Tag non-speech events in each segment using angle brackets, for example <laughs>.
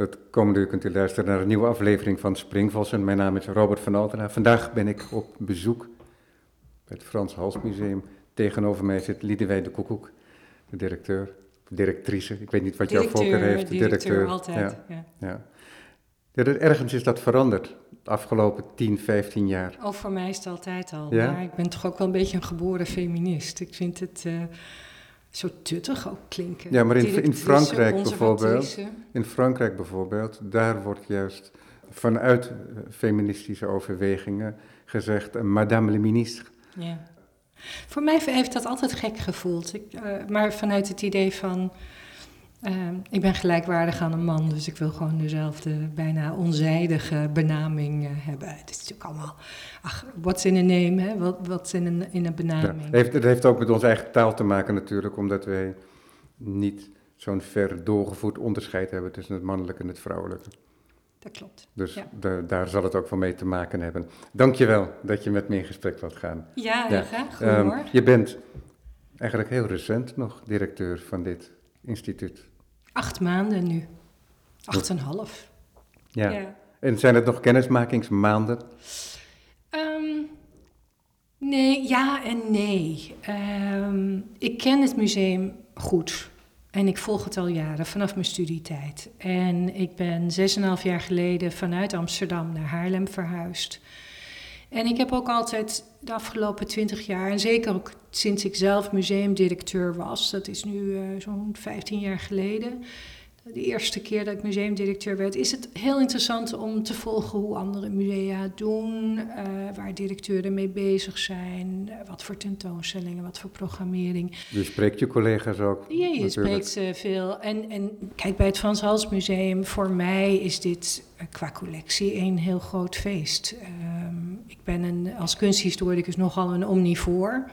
Het komende uur kunt u luisteren naar een nieuwe aflevering van Springvossen. Mijn naam is Robert van Altena. Vandaag ben ik op bezoek bij het Frans Hals Museum. Tegenover mij zit Liedewij de Koekoek, de directeur, directrice. Ik weet niet wat jouw voorkeur heeft. De directeur, altijd, ja. ja. ja. ergens is dat veranderd de afgelopen 10, 15 jaar. Oh, voor mij is het altijd al. Ja? Maar ik ben toch ook wel een beetje een geboren feminist. Ik vind het... Uh, zo tuttig ook klinken. Ja, maar in, in Frankrijk bijvoorbeeld, in Frankrijk bijvoorbeeld, daar wordt juist vanuit eh, feministische overwegingen gezegd, eh, Madame le ministre. Ja. Voor mij heeft dat altijd gek gevoeld. Ik, uh, maar vanuit het idee van Ehm, ik ben gelijkwaardig aan een man, dus ik wil gewoon dezelfde bijna onzijdige benaming uh, hebben. Het is natuurlijk allemaal, ach, what's in a name, hè? Wat, wat in een, in een benaming. Ja, heeft, het heeft ook met onze eigen taal te maken natuurlijk, omdat wij niet zo'n ver doorgevoerd onderscheid hebben tussen het mannelijke en het vrouwelijke. Dat klopt. Dus daar zal het ook van mee te maken hebben. Dankjewel dat je met me in gesprek wilt gaan. Ja, ja. graag. Goedemorgen. Um, je bent eigenlijk heel recent nog directeur van dit instituut. Acht maanden nu. Acht en half. Ja. ja. En zijn het nog kennismakingsmaanden? Um, nee, ja en nee. Um, ik ken het museum goed. En ik volg het al jaren, vanaf mijn studietijd. En ik ben zes en half jaar geleden vanuit Amsterdam naar Haarlem verhuisd. En ik heb ook altijd de afgelopen twintig jaar, en zeker ook sinds ik zelf museumdirecteur was, dat is nu uh, zo'n 15 jaar geleden, de eerste keer dat ik museumdirecteur werd, is het heel interessant om te volgen hoe andere musea het doen, uh, waar directeuren mee bezig zijn, uh, wat voor tentoonstellingen, wat voor programmering. Je spreekt je collega's ook? Ja, je spreekt uh, veel. En, en kijk, bij het Frans Hals Museum, voor mij is dit qua collectie een heel groot feest. Ehm, ik ben een, als kunsthistoricus nogal een omnivoor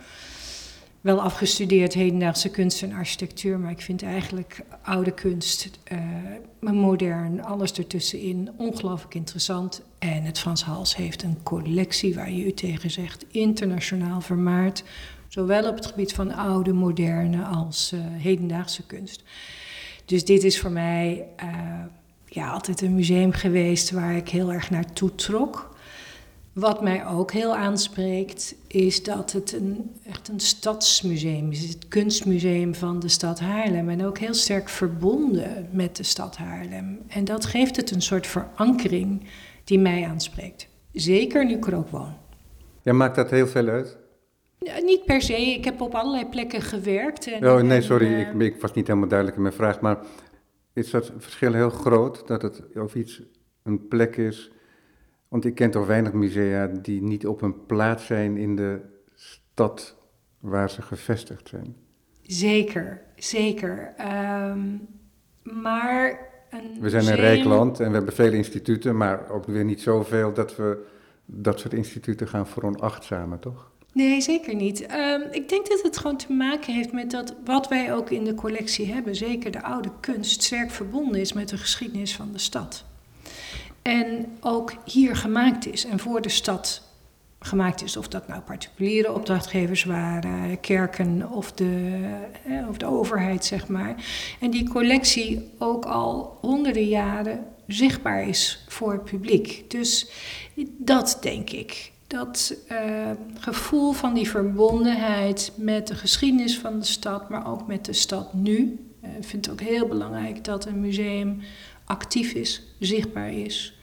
wel afgestudeerd hedendaagse kunst en architectuur, maar ik vind eigenlijk oude kunst, uh, modern, alles ertussenin ongelooflijk interessant. En het Frans Hals heeft een collectie waar je u tegen zegt, internationaal vermaard, zowel op het gebied van oude, moderne als uh, hedendaagse kunst. Dus dit is voor mij uh, ja, altijd een museum geweest waar ik heel erg naartoe trok. Wat mij ook heel aanspreekt, is dat het een, echt een stadsmuseum is. Het kunstmuseum van de stad Haarlem. En ook heel sterk verbonden met de stad Haarlem. En dat geeft het een soort verankering die mij aanspreekt. Zeker nu ik er ook woon. Ja, maakt dat heel veel uit? Ja, niet per se. Ik heb op allerlei plekken gewerkt. En, oh, nee, sorry. Uh, ik, ik, was niet helemaal duidelijk in mijn vraag. Maar is dat verschil heel groot? Dat het of iets een plek is want ik ken toch weinig musea die niet op een plaats zijn in de stad waar ze gevestigd zijn. Zeker, zeker. Um, maar een We zijn een rijk land en we hebben vele instituten, maar ook weer niet zoveel dat we dat soort instituten gaan veronachtzamen, toch? Nee, zeker niet. Um, ik denk dat het gewoon te maken heeft met dat wat wij ook in de collectie hebben, zeker de oude kunst, sterk verbonden is met de geschiedenis van de stad. En ook hier gemaakt is en voor de stad gemaakt is. Of dat nou particuliere opdrachtgevers waren, kerken of de, eh, of de overheid, zeg maar. En die collectie ook al honderden jaren zichtbaar is voor het publiek. Dus dat denk ik. Dat uh, gevoel van die verbondenheid met de geschiedenis van de stad, maar ook met de stad nu. Eh, ik vind het ook heel belangrijk dat een museum actief is, zichtbaar is.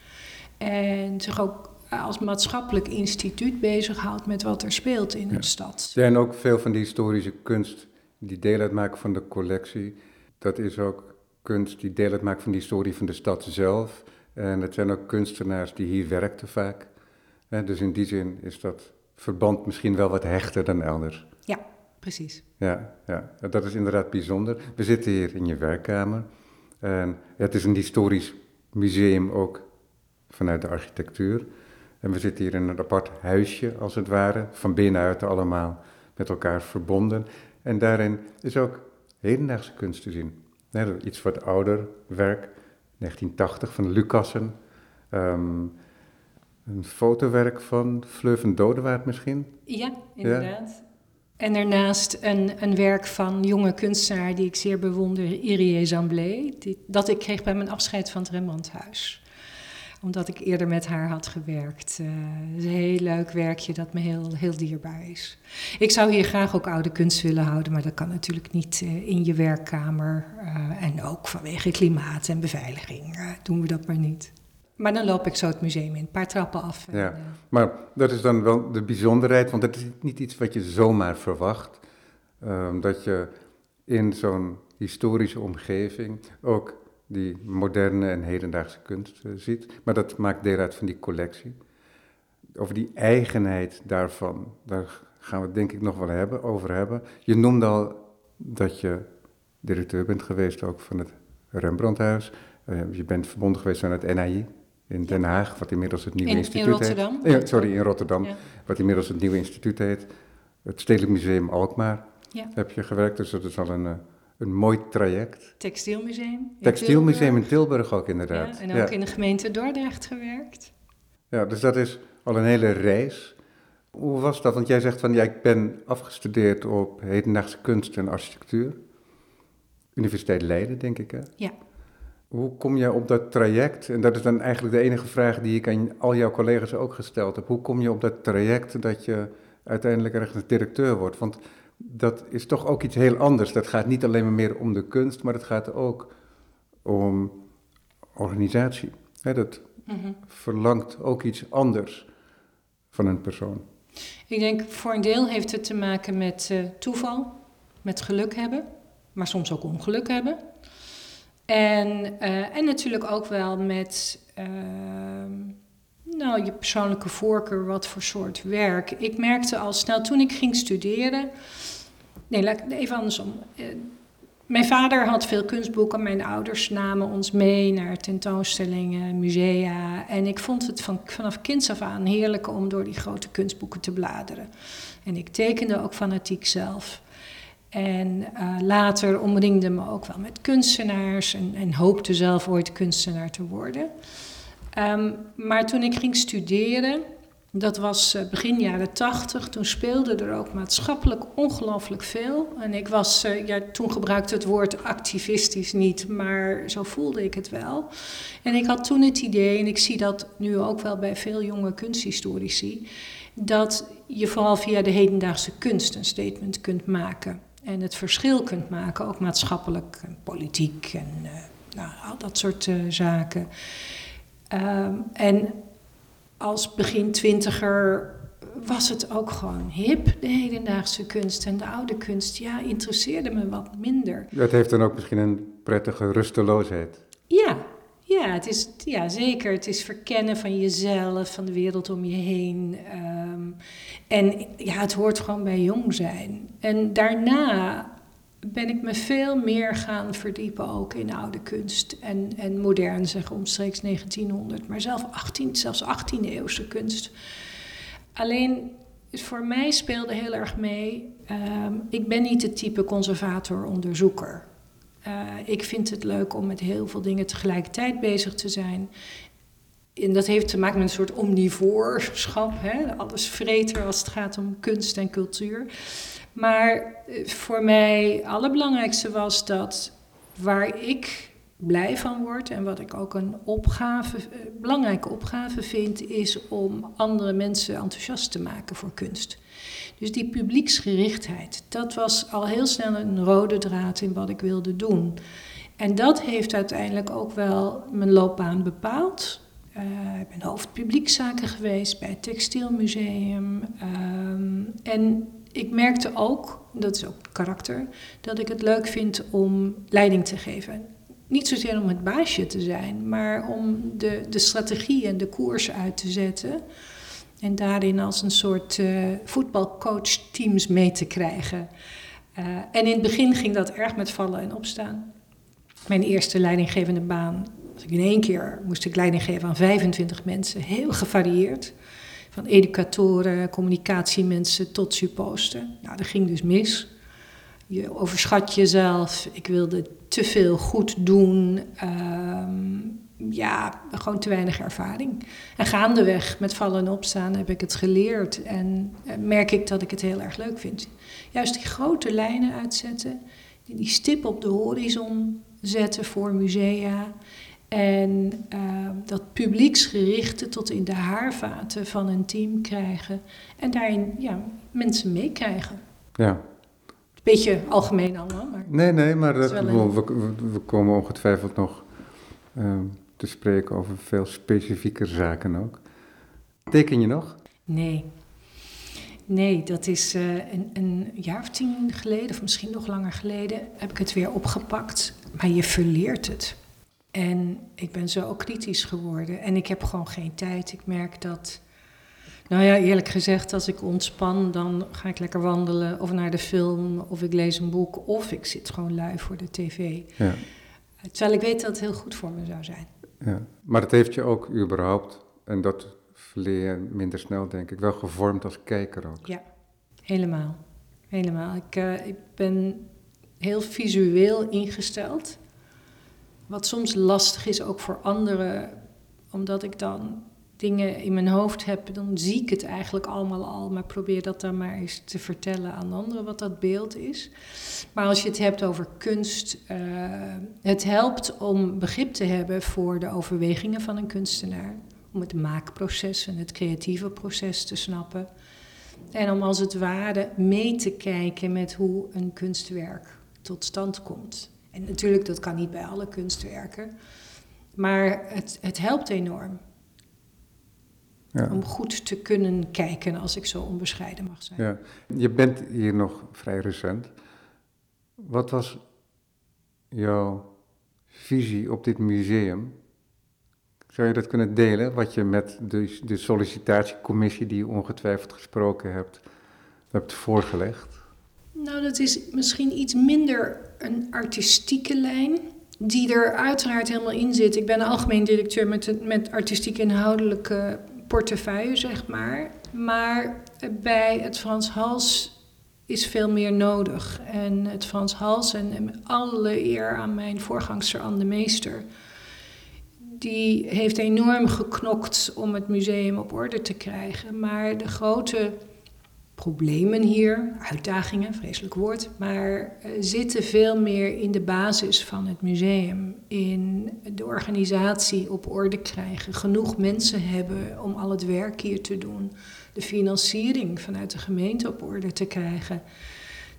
En zich ook als maatschappelijk instituut bezighoudt met wat er speelt in ja. de stad. Ja, en ook veel van die historische kunst die deel uitmaakt van de collectie. Dat is ook kunst die deel uitmaakt van de historie van de stad zelf. En het zijn ook kunstenaars die hier werkten vaak. dus in die zin is dat verband misschien wel wat hechter dan elders. Ja, precies. Ja, ja, dat is inderdaad bijzonder. We zitten hier in je werkkamer. En het is een historisch museum ook vanuit de architectuur. En we zitten hier in een apart huisje, als het ware, van binnenuit allemaal met elkaar verbonden. En daarin is ook hedendaagse kunst te zien. iets wat ouder werk, 1980 van Lucassen. Um, een fotowerk van Fleur van Dodewaard misschien? Ja, inderdaad. En daarnaast een, een werk van jonge kunstenaar die ik zeer bewonder, Irie Zamblé, dat ik kreeg bij mijn afscheid van het Rembrandthuis omdat ik eerder met haar had gewerkt. Uh, het is een heel leuk werkje dat me heel, heel dierbaar is. Ik zou hier graag ook oude kunst willen houden, maar dat kan natuurlijk niet uh, in je werkkamer. Uh, en ook vanwege klimaat en beveiliging doen we dat maar niet. Maar dan loop ik zo het museum in, een paar trappen af. Ja, en, maar dat is dan wel de bijzonderheid, want het is niet iets wat je zomaar verwacht. Ehm, dat je in zo'n historische omgeving ook die moderne en hedendaagse kunst uh, ziet. Maar dat maakt deel uit van die collectie. Over die eigenheid daarvan, daar gaan we het denk ik nog wel hebben, over hebben. Je noemde al dat je directeur bent geweest ook van het Rembrandthuis. Uh, je bent verbonden geweest aan het NAI in Den Haag, wat inmiddels het nieuwe in, instituut in Rotterdam? heet. Ja, sorry, in Rotterdam, ja. wat inmiddels het nieuwe instituut heet. Het Stedelijk Museum Alkmaar ja. heb je gewerkt, dus dat is al een, een mooi traject. Textielmuseum. Textielmuseum in Tilburg ook inderdaad. Ja, en ook ja. in de gemeente Dordrecht gewerkt. Ja, dus dat is al een hele reis. Hoe was dat? Want jij zegt van ja, ik ben afgestudeerd op hedendaagse kunst en architectuur. Universiteit Leiden, denk ik hè? Ja. Hoe kom je op dat traject? En dat is dan eigenlijk de enige vraag die ik aan al jouw collega's ook gesteld heb. Hoe kom je op dat traject dat je uiteindelijk ergens directeur wordt? Want dat is toch ook iets heel anders. Dat gaat niet alleen maar meer om de kunst, maar het gaat ook om organisatie. dat mm-hmm. verlangt ook iets anders van een persoon. Ik denk voor een deel heeft het te maken met uh, toeval, met geluk hebben, maar soms ook ongeluk hebben. En, uh, en natuurlijk ook wel met uh, nou, je persoonlijke voorkeur, wat voor soort werk. Ik merkte al snel toen ik ging studeren. Nee, laat even andersom. Uh, mijn vader had veel kunstboeken. Mijn ouders namen ons mee naar tentoonstellingen, musea. En ik vond het van, vanaf kinds af aan heerlijk om door die grote kunstboeken te bladeren. En ik tekende ook fanatiek zelf. En uh, later omringde me ook wel met kunstenaars en, en hoopte zelf ooit kunstenaar te worden. Um, maar toen ik ging studeren, dat was uh, begin jaren tachtig, toen speelde er ook maatschappelijk ongelooflijk veel. En ik was, uh, ja, toen gebruikte het woord activistisch niet, maar zo voelde ik het wel. En ik had toen het idee, en ik zie dat nu ook wel bij veel jonge kunsthistorici, dat je vooral via de hedendaagse kunst een statement kunt maken. En het verschil kunt maken, ook maatschappelijk en politiek en uh, nou, al dat soort zaken. Um, en als begin twintiger was het ook gewoon hip, de hedendaagse kunst. En de oude kunst, ja, interesseerde me wat minder. Dat heeft dan ook misschien een prettige rusteloosheid. Ja, ja, het is, ja zeker. Het is verkennen van jezelf, van de wereld om je heen. Um, en ja, het hoort gewoon bij jong zijn. En daarna ben ik me veel meer gaan verdiepen ook in oude kunst en, en modern, zeg omstreeks 1900, maar zelf 18, zelfs 18e eeuwse kunst. Alleen voor mij speelde heel erg mee, uh, ik ben niet het type conservator-onderzoeker. Uh, ik vind het leuk om met heel veel dingen tegelijkertijd bezig te zijn. En dat heeft te maken met een soort omnivoorschap, hè? alles vreter als het gaat om kunst en cultuur. Maar eh, voor mij het allerbelangrijkste was dat waar ik blij van word en wat ik ook een opgave, eh, belangrijke opgave vind, is om andere mensen enthousiast te maken voor kunst. Dus die publieksgerichtheid, dat was al heel snel een rode draad in wat ik wilde doen. En dat heeft uiteindelijk ook wel mijn loopbaan bepaald. Uh, ik ben hoofd publiekzaken geweest bij het Textielmuseum. Um, en ik merkte ook, dat is ook karakter, dat ik het leuk vind om leiding te geven. Niet zozeer om het baasje te zijn, maar om de, de strategie en de koers uit te zetten. En daarin als een soort uh, voetbalcoach teams mee te krijgen. Uh, en in het begin ging dat erg met vallen en opstaan. Mijn eerste leidinggevende baan, in één keer moest ik leiding geven aan 25 mensen, heel gevarieerd. Van educatoren, communicatiemensen tot supposten. Nou, dat ging dus mis. Je overschat jezelf. Ik wilde te veel goed doen. Um, ja, gewoon te weinig ervaring. En gaandeweg met vallen en opstaan heb ik het geleerd en eh, merk ik dat ik het heel erg leuk vind. Juist die grote lijnen uitzetten, die stip op de horizon zetten voor musea. En uh, dat publieksgerichte tot in de haarvaten van een team krijgen. En daarin ja, mensen meekrijgen. Ja. Beetje algemeen allemaal. Maar nee, nee, maar dat, we, we, we, komen ongetwijfeld nog uh, te spreken over veel specifieke zaken ook. Teken je nog? Nee. Nee, dat is uh, een, een, jaar of tien geleden, of misschien nog langer geleden, heb ik het weer opgepakt. Maar je verleert het. En ik ben zo kritisch geworden. En ik heb gewoon geen tijd. Ik merk dat. Nou ja, eerlijk gezegd, als ik ontspan, dan ga ik lekker wandelen of naar de film, of ik lees een boek, of ik zit gewoon lui voor de tv. Ja. Terwijl ik weet dat het heel goed voor me zou zijn. Ja. Maar het heeft je ook überhaupt, en dat verleer je minder snel denk ik, wel gevormd als kijker ook. Ja, helemaal. Helemaal. Ik, uh, ik ben heel visueel ingesteld. Wat soms lastig is ook voor anderen, omdat ik dan dingen in mijn hoofd heb, dan zie ik het eigenlijk allemaal al, maar probeer dat dan maar eens te vertellen aan anderen wat dat beeld is. Maar als je het hebt over kunst, uh, het helpt om begrip te hebben voor de overwegingen van een kunstenaar, om het maakproces en het creatieve proces te snappen. En om als het ware mee te kijken met hoe een kunstwerk tot stand komt. En natuurlijk, dat kan niet bij alle kunstwerken. Maar het, het helpt enorm. Ja. Om goed te kunnen kijken, als ik zo onbescheiden mag zijn. Ja. Je bent hier nog vrij recent. Wat was jouw visie op dit museum? Zou je dat kunnen delen, wat je met de, de sollicitatiecommissie die je ongetwijfeld gesproken hebt, hebt voorgelegd? Nou, dat is misschien iets minder een artistieke lijn, die er uiteraard helemaal in zit. Ik ben algemeen directeur met, met artistiek inhoudelijke portefeuille, zeg maar. Maar bij het Frans Hals is veel meer nodig. En het Frans Hals, en alle eer aan mijn voorgangster Anne de Meester... die heeft enorm geknokt om het museum op orde te krijgen. Maar de grote problemen hier, uitdagingen, vreselijk woord, maar uh, zitten veel meer in de basis van het museum. In de organisatie op orde krijgen, genoeg mensen hebben om al het werk hier te doen, de financiering vanuit de gemeente op orde te krijgen,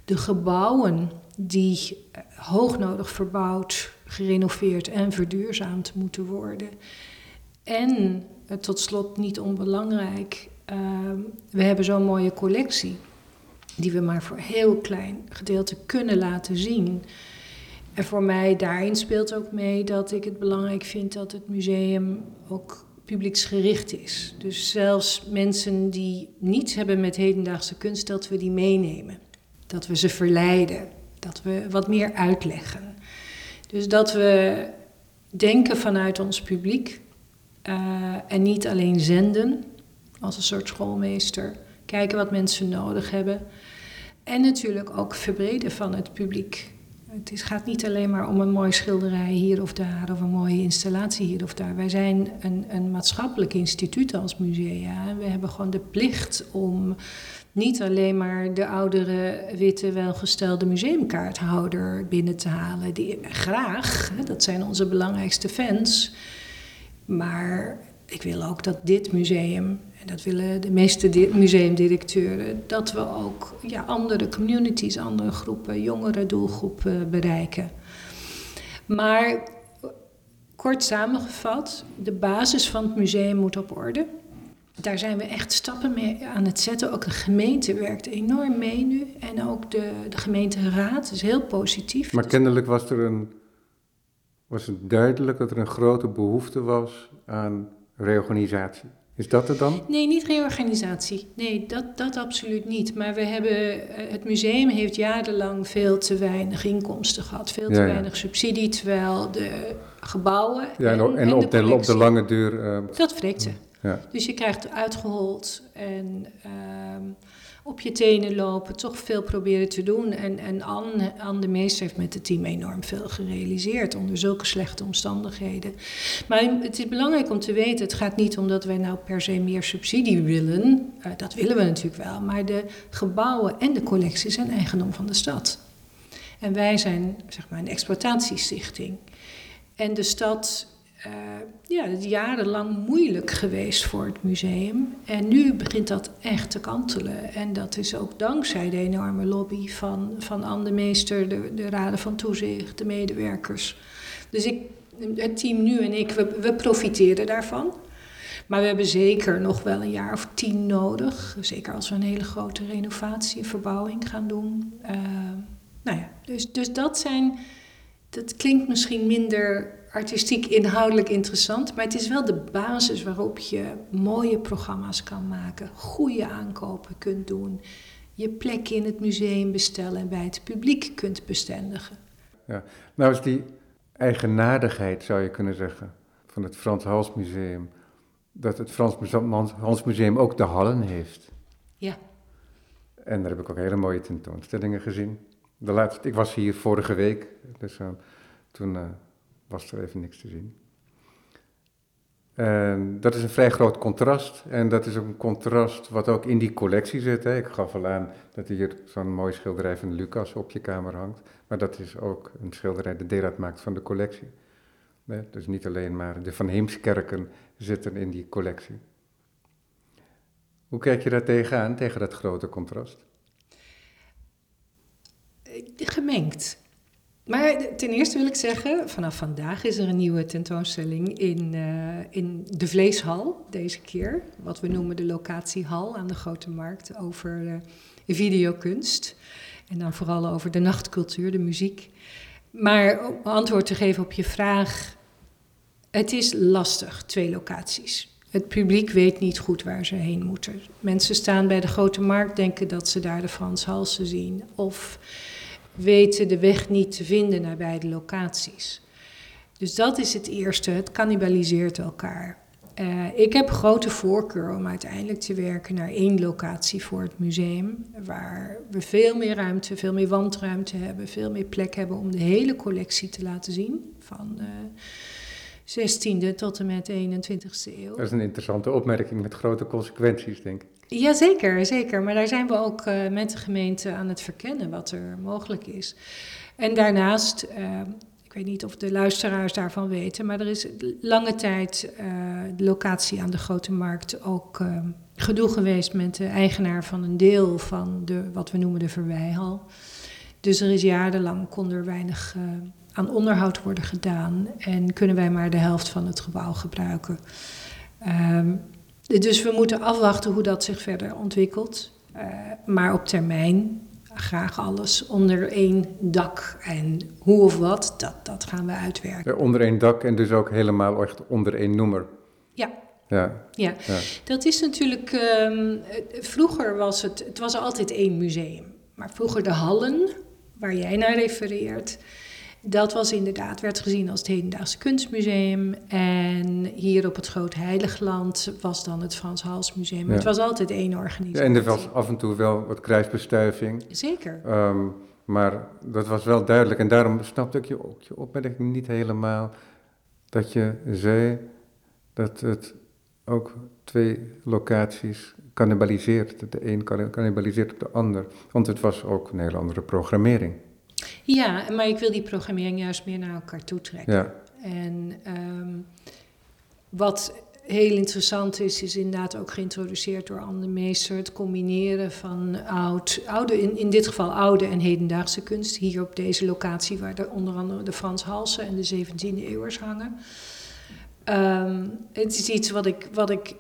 de gebouwen die uh, hoognodig verbouwd, gerenoveerd en verduurzaamd moeten worden. En uh, tot slot niet onbelangrijk, Ehm, we hebben zo'n mooie collectie, die we maar voor heel klein gedeelte kunnen laten zien. En voor mij daarin speelt ook mee dat ik het belangrijk vind dat het museum ook publieksgericht is. Dus zelfs mensen die niets hebben met hedendaagse kunst, dat we die meenemen. Dat we ze verleiden, dat we wat meer uitleggen. Dus dat we denken vanuit ons publiek uh, en niet alleen zenden, als een soort schoolmeester. Kijken wat mensen nodig hebben. En natuurlijk ook verbreden van het publiek. Het is, gaat niet alleen maar om een mooie schilderij hier of daar of een mooie installatie hier of daar. Wij zijn een, een maatschappelijk instituut als musea. En we hebben gewoon de plicht om niet alleen maar de oudere, witte, welgestelde museumkaarthouder binnen te halen. Die graag, dat zijn onze belangrijkste fans. Maar ik wil ook dat dit museum dat willen de meeste museumdirecteuren, dat we ook ja, andere communities, andere groepen, jongere doelgroepen bereiken. Maar kort samengevat, de basis van het museum moet op orde. Daar zijn we echt stappen mee aan het zetten. Ook de gemeente werkt enorm mee nu. En ook de, de gemeenteraad is heel positief. Maar kennelijk was er een. Was het duidelijk dat er een grote behoefte was aan reorganisatie? Is dat het dan? Nee, niet reorganisatie. Nee, dat, dat absoluut niet. Maar we hebben, eh, het museum heeft jarenlang veel te weinig inkomsten gehad, veel te weinig subsidie, terwijl de gebouwen. Ja, en, en, en op, de, op, de, lange duur. Uh, dat ze. Ja. Dus je krijgt uitgehold en. Uh, op je tenen lopen, toch veel proberen te doen. En, en Anne, Anne de Meester heeft met het team enorm veel gerealiseerd onder zulke slechte omstandigheden. Maar het is belangrijk om te weten, het gaat niet omdat wij nou per se meer subsidie willen. Uh, dat willen we natuurlijk wel, maar de gebouwen en de collectie zijn eigendom van de stad. En wij zijn zeg maar een exploitatiestichting. En de stad uh, ja, jarenlang moeilijk geweest voor het museum. En nu begint dat echt te kantelen. En dat is ook dankzij de enorme lobby van, van de de, de raden van toezicht, de medewerkers. Dus ik, het team nu en ik, we, we profiteren daarvan. Maar we hebben zeker nog wel een jaar of tien nodig. Zeker als we een hele grote renovatie en verbouwing gaan doen. Uh, nou ja, dus, dus dat zijn. Dat klinkt misschien minder artistiek inhoudelijk interessant, maar het is wel de basis waarop je mooie programma's kan maken, goede aankopen kunt doen, je plek in het museum bestellen en bij het publiek kunt bestendigen. Ja, nou is die eigenaardigheid, zou je kunnen zeggen, van het Frans Hals Museum, dat het Frans Hals Museum ook de hallen heeft. Ja. En daar heb ik ook hele mooie tentoonstellingen gezien. De laatste, ik was hier vorige week, dus uh, toen uh, was er even niks te zien. En dat is een vrij groot contrast. En dat is een contrast wat ook in die collectie zit. Hè. Ik gaf al aan dat hier zo'n mooi schilderij van Lucas op je kamer hangt. Maar dat is ook een schilderij dat deel uitmaakt van de collectie. Dus niet alleen maar de Van Heemskerken zitten in die collectie. Hoe kijk je daar tegenaan, tegen dat grote contrast? Gemengd. Maar ten eerste wil ik zeggen, vanaf vandaag is er een nieuwe tentoonstelling in, uh, in de Vleeshal, deze keer. Wat we noemen de locatiehal aan de Grote Markt, over uh, videokunst. En dan vooral over de nachtcultuur, de muziek. Maar om antwoord te geven op je vraag, het is lastig, twee locaties. Het publiek weet niet goed waar ze heen moeten. Mensen staan bij de Grote Markt, denken dat ze daar de Frans Halsen zien. Of weten de weg niet te vinden naar beide locaties. Dus dat is het eerste, het cannibaliseert elkaar. Uh, ik heb grote voorkeur om uiteindelijk te werken naar één locatie voor het museum, waar we veel meer ruimte, veel meer wandruimte hebben, veel meer plek hebben om de hele collectie te laten zien, van uh, 16e tot en met 21e eeuw. Dat is een interessante opmerking met grote consequenties, denk ik. Jazeker, zeker. Maar daar zijn we ook uh, met de gemeente aan het verkennen wat er mogelijk is. En daarnaast, uh, ik weet niet of de luisteraars daarvan weten, maar er is lange tijd uh, de locatie aan de Grote Markt ook gedoe geweest met de eigenaar van een deel van de, wat we noemen de verwijhal. Dus er is jarenlang kon er weinig aan onderhoud worden gedaan en kunnen wij maar de helft van het gebouw gebruiken. Um, dus we moeten afwachten hoe dat zich verder ontwikkelt. Uh, maar op termijn graag alles onder één dak. En hoe of wat, dat, dat gaan we uitwerken. Onder één dak en dus ook helemaal echt onder één noemer. Ja. Ja. ja. ja. dat is natuurlijk. Um, vroeger was het. Het was altijd één museum. Maar vroeger de hallen, waar jij naar refereert. Dat was inderdaad, werd gezien als het Hedendaagse Kunstmuseum. En hier op het Groot Heiligland was dan het Frans Hals Museum. Het was altijd één organisatie. Ja, en er was af en toe wel wat kruisbestuiving. Zeker. Um, maar dat was wel duidelijk. En daarom snapte ik je, ook je opmerking niet helemaal. Dat je zei dat het ook twee locaties cannibaliseert. De een cannibaliseert op de ander. Want het was ook een hele andere programmering. Ja, maar ik wil die programmering juist meer naar elkaar toe trekken. Ja. En um, wat heel interessant is, is inderdaad ook geïntroduceerd door Anne Meester... het combineren van oud, oude, in, in dit geval oude en hedendaagse kunst... hier op deze locatie waar de, onder andere de Frans Halsen en de 17e eeuwers hangen... Um, het is iets wat ik, wat ik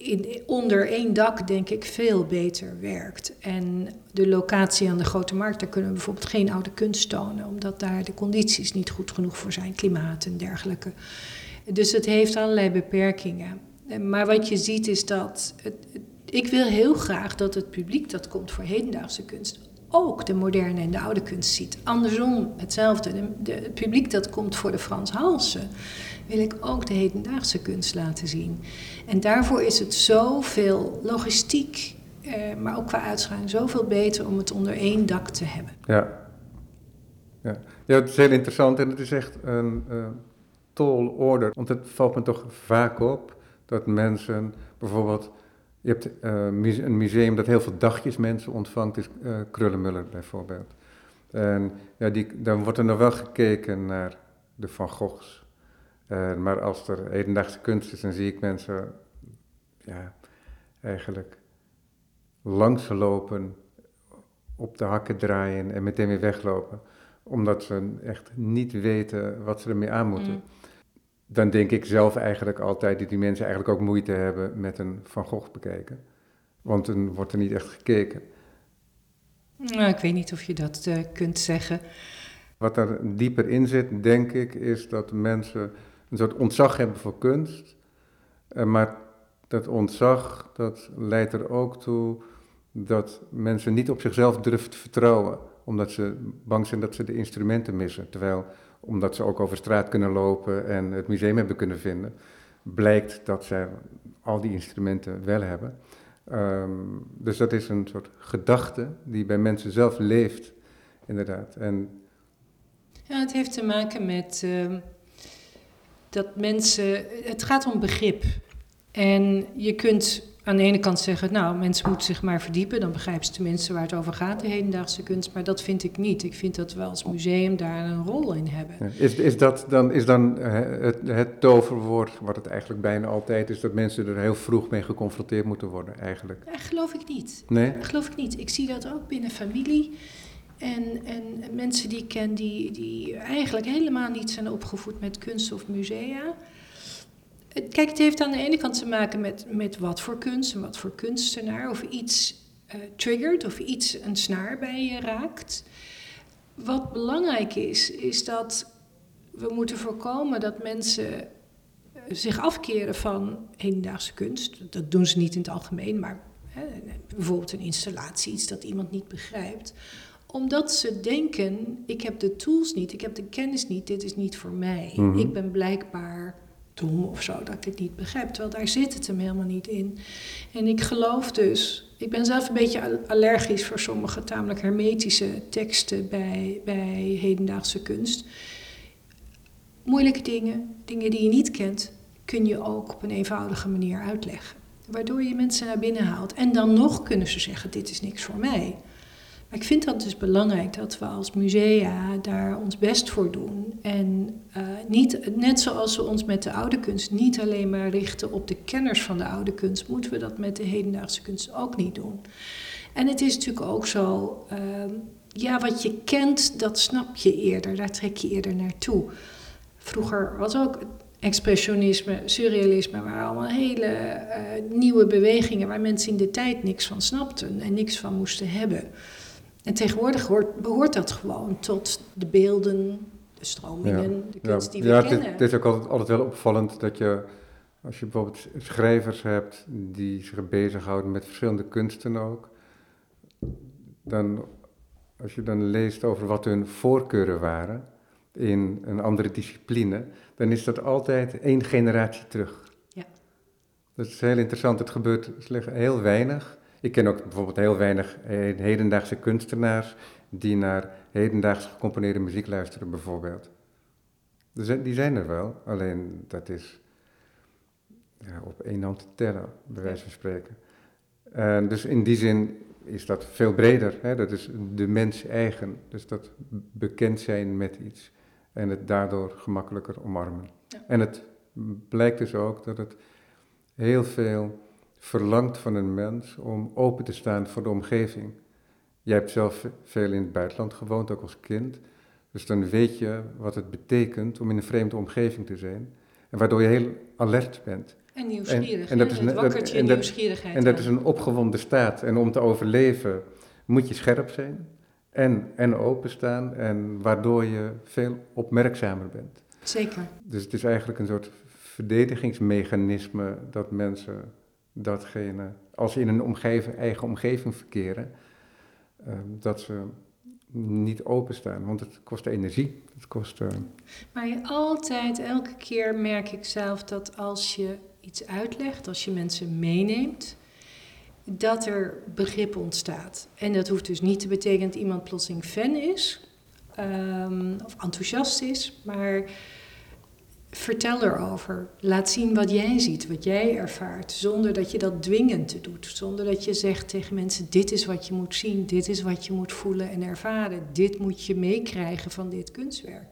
in, onder één dak denk ik veel beter werkt. En de locatie aan de Grote Markt, daar kunnen we bijvoorbeeld geen oude kunst tonen, omdat daar de condities niet goed genoeg voor zijn, klimaat en dergelijke. Dus het heeft allerlei beperkingen. Maar wat je ziet is dat. Het, ik wil heel graag dat het publiek dat komt voor hedendaagse kunst ook de moderne en de oude kunst ziet. Andersom hetzelfde. De, het publiek dat komt voor de Frans Halsen wil ik ook de hedendaagse kunst laten zien. En daarvoor is het zoveel logistiek eh, maar ook qua uitstraling zoveel beter om het onder één dak te hebben. Ja. Ja, ja het is heel interessant en het is echt een uh, tall order. Want het valt me toch vaak op dat mensen bijvoorbeeld... Je hebt uh, een museum dat heel veel dagjes mensen ontvangt, is uh, Krullenmuller bijvoorbeeld. En ja, die, dan wordt er nog wel gekeken naar de Van Goghs. Maar als er hedendaagse kunst is, dan zie ik mensen ja, eigenlijk langs lopen, op de hakken draaien en meteen weer weglopen. Omdat ze echt niet weten wat ze ermee aan moeten. Mm. Dan denk ik zelf eigenlijk altijd dat die mensen eigenlijk ook moeite hebben met een Van Gogh bekijken. Want dan wordt er niet echt gekeken. Nou, ik weet niet of je dat uh, kunt zeggen. Wat er dieper in zit, denk ik, is dat mensen een soort ontzag hebben voor kunst. Uh, maar dat ontzag, dat leidt er ook toe dat mensen niet op zichzelf durven te vertrouwen, omdat ze bang zijn dat ze de instrumenten missen. Terwijl, omdat ze ook over straat kunnen lopen en het museum hebben kunnen vinden, blijkt dat ze al die instrumenten wel hebben. Um, dus dat is een soort gedachte die bij mensen zelf leeft, inderdaad. En ja, het heeft te maken met uh, dat mensen. Het gaat om begrip. En je kunt aan de ene kant zeggen, nou, mensen moeten zich maar verdiepen, dan begrijpen ze tenminste waar het over gaat, de hedendaagse kunst. Maar dat vind ik niet. Ik vind dat we als museum daar een rol in hebben. Is, is dat dan, is dan het, het toverwoord, wat het eigenlijk bijna altijd is, dat mensen er heel vroeg mee geconfronteerd moeten worden, eigenlijk? Geloof ik niet. Nee? Geloof ik niet. Ik zie dat ook binnen familie. En, en mensen die ik ken die, die eigenlijk helemaal niet zijn opgevoed met kunst of musea. Kijk, het heeft aan de ene kant te maken met, met wat voor kunst en wat voor kunstenaar. Of iets uh, triggert of iets een snaar bij je raakt. Wat belangrijk is, is dat we moeten voorkomen dat mensen eh, zich afkeren van hedendaagse kunst. Dat doen ze niet in het algemeen, maar hè, bijvoorbeeld een installatie, iets dat iemand niet begrijpt omdat ze denken, ik heb de tools niet, ik heb de kennis niet, dit is niet voor mij. Mm -hmm. Ik ben blijkbaar of zo, dat ik dit niet begrijp. Terwijl daar zit het hem helemaal niet in. En ik geloof dus, ik ben zelf een beetje allergisch voor sommige tamelijk hermetische teksten bij, bij hedendaagse kunst. Moeilijke dingen, dingen die je niet kent, kun je ook op een eenvoudige manier uitleggen. Waardoor je mensen naar binnen haalt. En dan nog kunnen ze zeggen, dit is niks voor mij. Ik vind dat dus belangrijk dat we als musea daar ons best voor doen. En uh, niet, net zoals we ons met de oude kunst niet alleen maar richten op de kenners van de oude kunst, moeten we dat met de hedendaagse kunst ook niet doen. En het is natuurlijk ook zo, uh, ja, wat je kent, dat snap je eerder, daar trek je eerder naartoe. Vroeger was ook expressionisme, surrealisme, waren allemaal hele uh, nieuwe bewegingen waar mensen in de tijd niks van snapten en niks van moesten hebben. En tegenwoordig hoort, behoort dat gewoon tot de beelden, de stromingen, ja. de kunst die we ja, kennen. Ja, het is ook altijd, altijd wel opvallend dat je, als je bijvoorbeeld schrijvers hebt die zich bezighouden met verschillende kunsten ook, dan, als je dan leest over wat hun voorkeuren waren in een andere discipline, dan is dat altijd één generatie terug. Ja. Dat is heel interessant, het gebeurt slechts heel weinig. Ik ken ook bijvoorbeeld heel weinig hedendaagse kunstenaars die naar hedendaags gecomponeerde muziek luisteren, bijvoorbeeld. Dus die zijn er wel, alleen dat is ja, op één hand te tellen, bij wijze van spreken. En dus in die zin is dat veel breder. Hè? Dat is de mens eigen. Dus dat bekend zijn met iets en het daardoor gemakkelijker omarmen. Ja. En het blijkt dus ook dat het heel veel verlangt van een mens om open te staan voor de omgeving. Jij hebt zelf veel in het buitenland gewoond, ook als kind. Dus dan weet je wat het betekent om in een vreemde omgeving te zijn. En waardoor je heel alert bent. En nieuwsgierig. En, en dat is een, wakkert je en nieuwsgierigheid. En dat is een opgewonden staat. En om te overleven moet je scherp zijn en, en openstaan. En waardoor je veel opmerkzamer bent. Zeker. Dus het is eigenlijk een soort verdedigingsmechanisme dat mensen datgene, als ze in een omgeving, eigen omgeving verkeren, uh, dat ze niet openstaan, want het kost energie. Het kost, uh... Maar altijd, elke keer merk ik zelf dat als je iets uitlegt, als je mensen meeneemt, dat er begrip ontstaat. En dat hoeft dus niet te betekenen dat iemand plotseling fan is ehm, of enthousiast is, maar vertel erover. Laat zien wat jij ziet, wat jij ervaart, zonder dat je dat dwingend doet. Zonder dat je zegt tegen mensen: dit is wat je moet zien, dit is wat je moet voelen en ervaren, dit moet je meekrijgen van dit kunstwerk.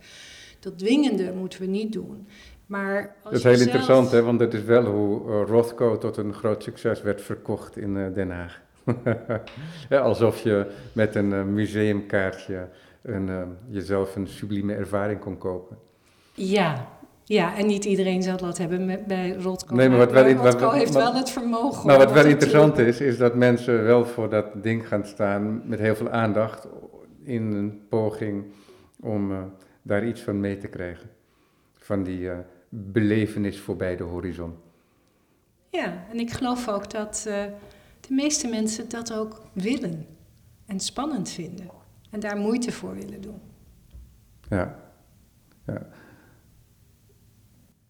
Dat dwingende moeten we niet doen. Maar als dat is heel interessant, hè? want dat is wel hoe uh, Rothko tot een groot succes werd verkocht in uh, Den Haag. <laughs> ja, alsof je met een uh, museumkaartje een, jezelf een sublieme ervaring kon kopen. Ja, ja, en niet iedereen zal dat hebben met, bij Rothko. Nee, maar wat wel, Rothko heeft wel het vermogen. Nou, wat wel interessant is, is dat mensen wel voor dat ding gaan staan met heel veel aandacht in een poging om daar iets van mee te krijgen. Van die belevenis voorbij de horizon. Ja, en ik geloof ook dat uh, de meeste mensen dat ook willen en spannend vinden en daar moeite voor willen doen. Ja, ja.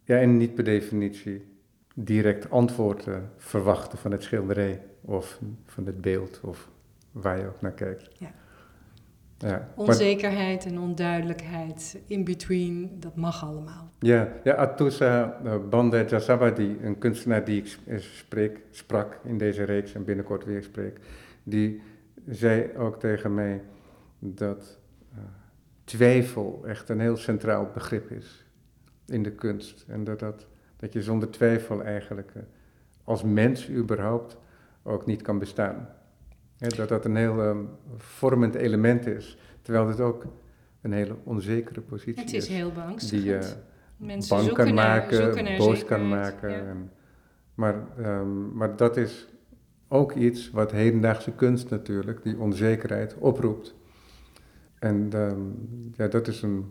Ja, en niet per definitie direct antwoord uh, verwachten van het schilderij of van het beeld of waar je ook naar kijkt. Ja. Ja, Onzekerheid en onduidelijkheid, in between, dat mag allemaal. Ja, ja Atusa uh, Bande Jasabadi, een kunstenaar die ik eh, spreek, sprak in deze reeks en binnenkort weer spreek, die zei ook tegen mij dat uh, twijfel echt een heel centraal begrip is in de kunst. En dat, dat, dat je zonder twijfel eigenlijk uh, als mens überhaupt ook niet kan bestaan dat dat een heel um, vormend element is, terwijl het ook een hele onzekere positie is. Het is, heel Die je Mensen bang kan maken, boos kan maken. En, maar, um, maar dat is ook iets wat hedendaagse kunst natuurlijk, die onzekerheid oproept. En um, ja, dat is een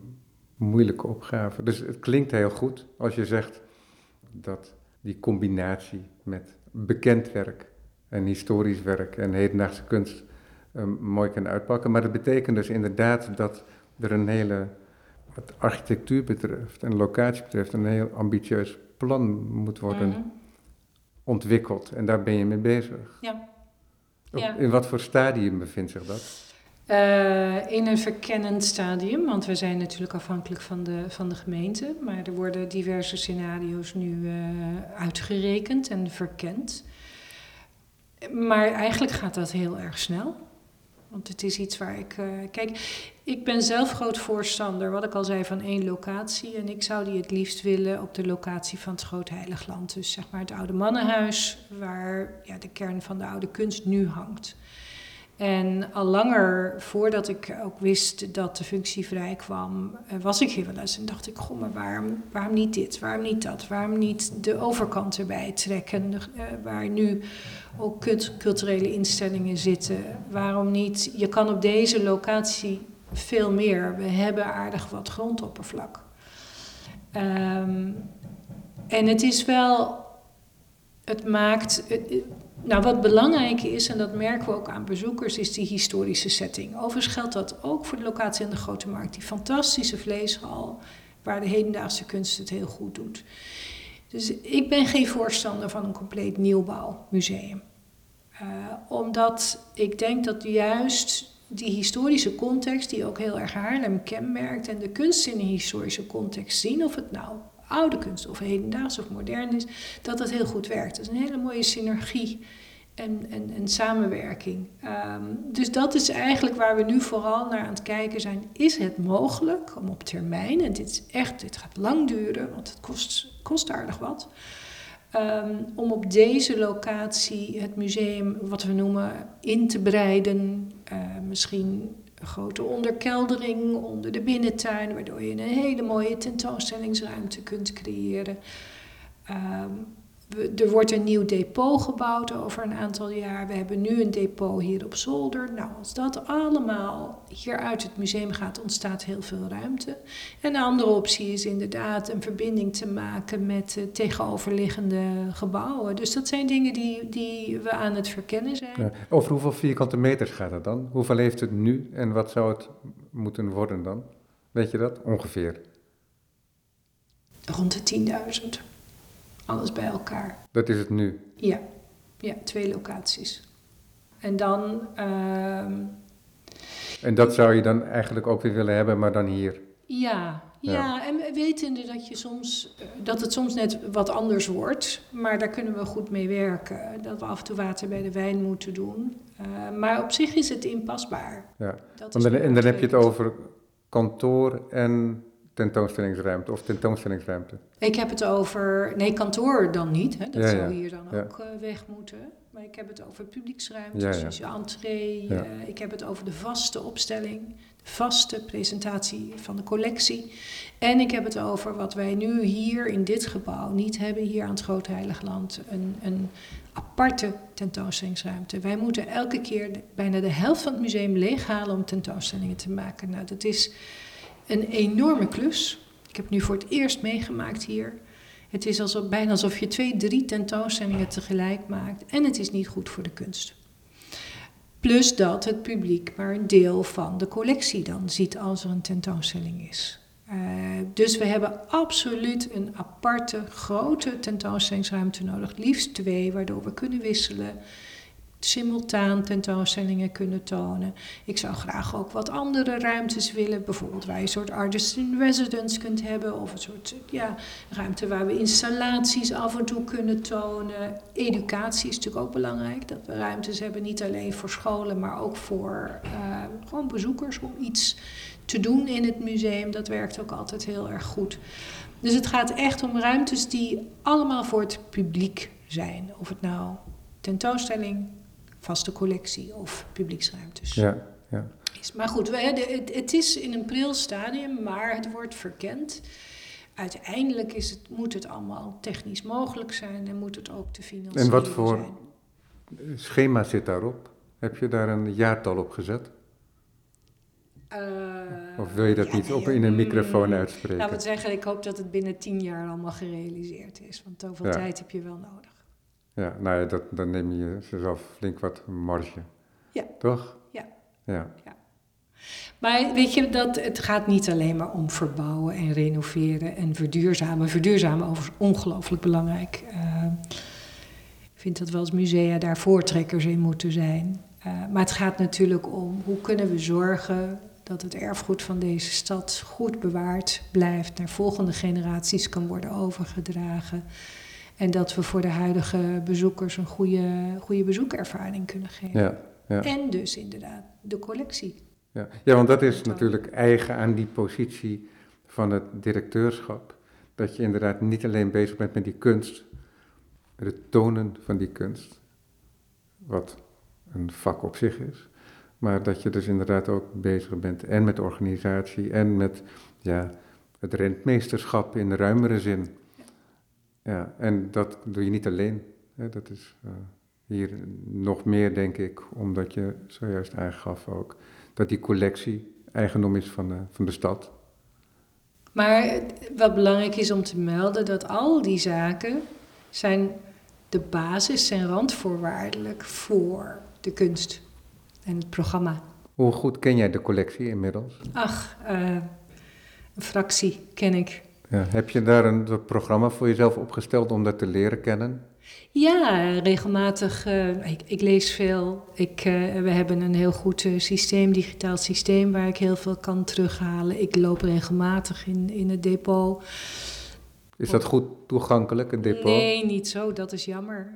moeilijke opgave. Dus het klinkt heel goed als je zegt dat die combinatie met bekend werk en historisch werk en hedendaagse kunst um, mooi kan uitpakken. Maar dat betekent dus inderdaad dat er een hele, wat architectuur betreft en locatie betreft, een heel ambitieus plan moet worden mhm. ontwikkeld. En daar ben je mee bezig. Ja. ja. In wat voor stadium bevindt zich dat? Uh, in een verkennend stadium, want we zijn natuurlijk afhankelijk van de, van de gemeente. Maar er worden diverse scenario's nu uh, uitgerekend en verkend. Maar eigenlijk gaat dat heel erg snel. Want het is iets waar ik. Uh, kijk, ik ben zelf groot voorstander, wat ik al zei, van één locatie. En ik zou die het liefst willen op de locatie van het Groot Heiligland. Dus zeg maar het oude mannenhuis, waar ja, de kern van de oude kunst nu hangt. En al langer voordat ik ook wist dat de functie vrij kwam, eh, was ik hier wel eens en dacht ik: Goh, maar waarom, waarom niet dit? Waarom niet dat? Waarom niet de overkant erbij trekken, uh, waar nu ook culturele instellingen zitten? Waarom niet? Je kan op deze locatie veel meer. We hebben aardig wat grondoppervlak. Um, en het is wel, het maakt. Nou, wat belangrijk is, en dat merken we ook aan bezoekers, is die historische setting. Overigens geldt dat ook voor de locatie aan de Grote Markt. Die fantastische vleeshal, waar de hedendaagse kunst het heel goed doet. Dus ik ben geen voorstander van een compleet nieuwbouwmuseum. Uh, omdat ik denk dat juist die historische context, die ook heel erg Haarlem kenmerkt, en de kunst in een historische context zien, of het nou oude kunst of hedendaags of modern is, dat dat heel goed werkt. Dat is een hele mooie synergie en, en, en samenwerking. Um, dus dat is eigenlijk waar we nu vooral naar aan het kijken zijn. Is het mogelijk om op termijn, en dit is echt, dit gaat lang duren, want het kost, kost aardig wat. Um, om op deze locatie het museum, wat we noemen, in te breiden. Uh, misschien een grote onderkeldering onder de binnentuin, waardoor je een hele mooie tentoonstellingsruimte kunt creëren. Um, er wordt een nieuw depot gebouwd over een aantal jaar. We hebben nu een depot hier op zolder. Nou, als dat allemaal hier uit het museum gaat, ontstaat heel veel ruimte. En een andere optie is inderdaad een verbinding te maken met tegenoverliggende gebouwen. Dus dat zijn dingen die, die we aan het verkennen zijn. Ja. Over hoeveel vierkante meters gaat het dan? Hoeveel heeft het nu en wat zou het moeten worden dan? Weet je dat ongeveer? Rond de 10.000 alles bij elkaar. Dat is het nu? Ja, ja twee locaties. En dan. ehm, En dat zou je dan eigenlijk ook weer willen hebben, maar dan hier. ja, ja, Ja. en wetende dat, je soms, eh, dat het soms net wat anders wordt, maar daar kunnen we goed mee werken. Dat we af en toe water bij de wijn moeten doen. Eh, maar op zich is het inpasbaar. Ja. Dat dan, en dan heb je het over kantoor en tentoonstellingsruimte of tentoonstellingsruimte. Ik heb het over, nee, kantoor dan niet. Hè? Dat Ja, zou ja, hier dan ja. ook eh, weg moeten. Maar ik heb het over publieksruimtes, dus je entree. Eh, ik heb het over de vaste opstelling, de vaste presentatie van de collectie. En ik heb het over wat wij nu hier in dit gebouw niet hebben, hier aan het Groot Heiligland. Een, een aparte tentoonstellingsruimte. Wij moeten elke keer bijna de helft van het museum leeghalen om tentoonstellingen te maken. Nou, dat is een enorme klus. Ik heb nu voor het eerst meegemaakt hier. Het is alsof, bijna alsof je twee, drie tentoonstellingen tegelijk maakt. En het is niet goed voor de kunst. Plus dat het publiek maar een deel van de collectie dan ziet als er een tentoonstelling is. Eh, dus we hebben absoluut een aparte, grote tentoonstellingsruimte nodig. Liefst twee, waardoor we kunnen wisselen. Simultaan tentoonstellingen kunnen tonen. Ik zou graag ook wat andere ruimtes willen. Bijvoorbeeld waar je een soort artist in residence kunt hebben. Of een soort ja, ruimte waar we installaties af en toe kunnen tonen. Educatie is natuurlijk ook belangrijk. Dat we ruimtes hebben, niet alleen voor scholen, maar ook voor eh, gewoon bezoekers om iets te doen in het museum. Dat werkt ook altijd heel erg goed. Dus het gaat echt om ruimtes die allemaal voor het publiek zijn. Of het nou tentoonstelling, vaste collectie of publieksruimtes Ja, ja. is. Maar goed, we, de- het, het is in een pril stadium, maar het wordt verkend. Uiteindelijk is het, moet het allemaal technisch mogelijk zijn en moet het ook te financieren En wat voor- zijn. Schema zit daarop. Heb je daar een jaartal op gezet? Eh, Of wil je dat ja, niet op in een mm, microfoon uitspreken? Laten we het zeggen, ik hoop dat het binnen tien jaar allemaal gerealiseerd is. Want zoveel Ja. tijd heb je wel nodig. Ja, nou ja, dat, dan neem je jezelf flink wat marge. Ja. Toch? Ja. Ja, Maar weet je, dat, het gaat niet alleen maar om verbouwen en renoveren en verduurzamen. Verduurzamen overigens ongelooflijk belangrijk. Eh, ik vind dat we als musea daar voortrekkers in moeten zijn. Eh, maar het gaat natuurlijk om hoe kunnen we zorgen dat het erfgoed van deze stad goed bewaard blijft, naar volgende generaties kan worden overgedragen. En dat we voor de huidige bezoekers een goede, goede bezoekervaring kunnen geven. ja, ja. En dus inderdaad de collectie. Ja, ja want dat is natuurlijk eigen aan die positie van het directeurschap. Dat je inderdaad niet alleen bezig bent met die kunst, met het tonen van die kunst, wat een vak op zich is, maar dat je dus inderdaad ook bezig bent en met organisatie en met ja, het rentmeesterschap in de ruimere zin. Ja, en dat doe je niet alleen. Hè, dat is eh, hier nog meer, denk ik, omdat je zojuist aangaf ook dat die collectie eigendom is van de, van de stad. Maar wat belangrijk is om te melden, dat al die zaken zijn de basis, zijn randvoorwaardelijk voor de kunst en het programma. Hoe goed ken jij de collectie inmiddels? Ach, eh, een fractie ken ik. Ja, heb je daar een programma voor jezelf opgesteld om dat te leren kennen? Ja, regelmatig. eh, ik, ik lees veel. Ik, eh, we hebben een heel goed eh, systeem, digitaal systeem, waar ik heel veel kan terughalen. Ik loop regelmatig in, in het depot. Is dat goed toegankelijk, een depot? Nee, niet zo. Dat is jammer.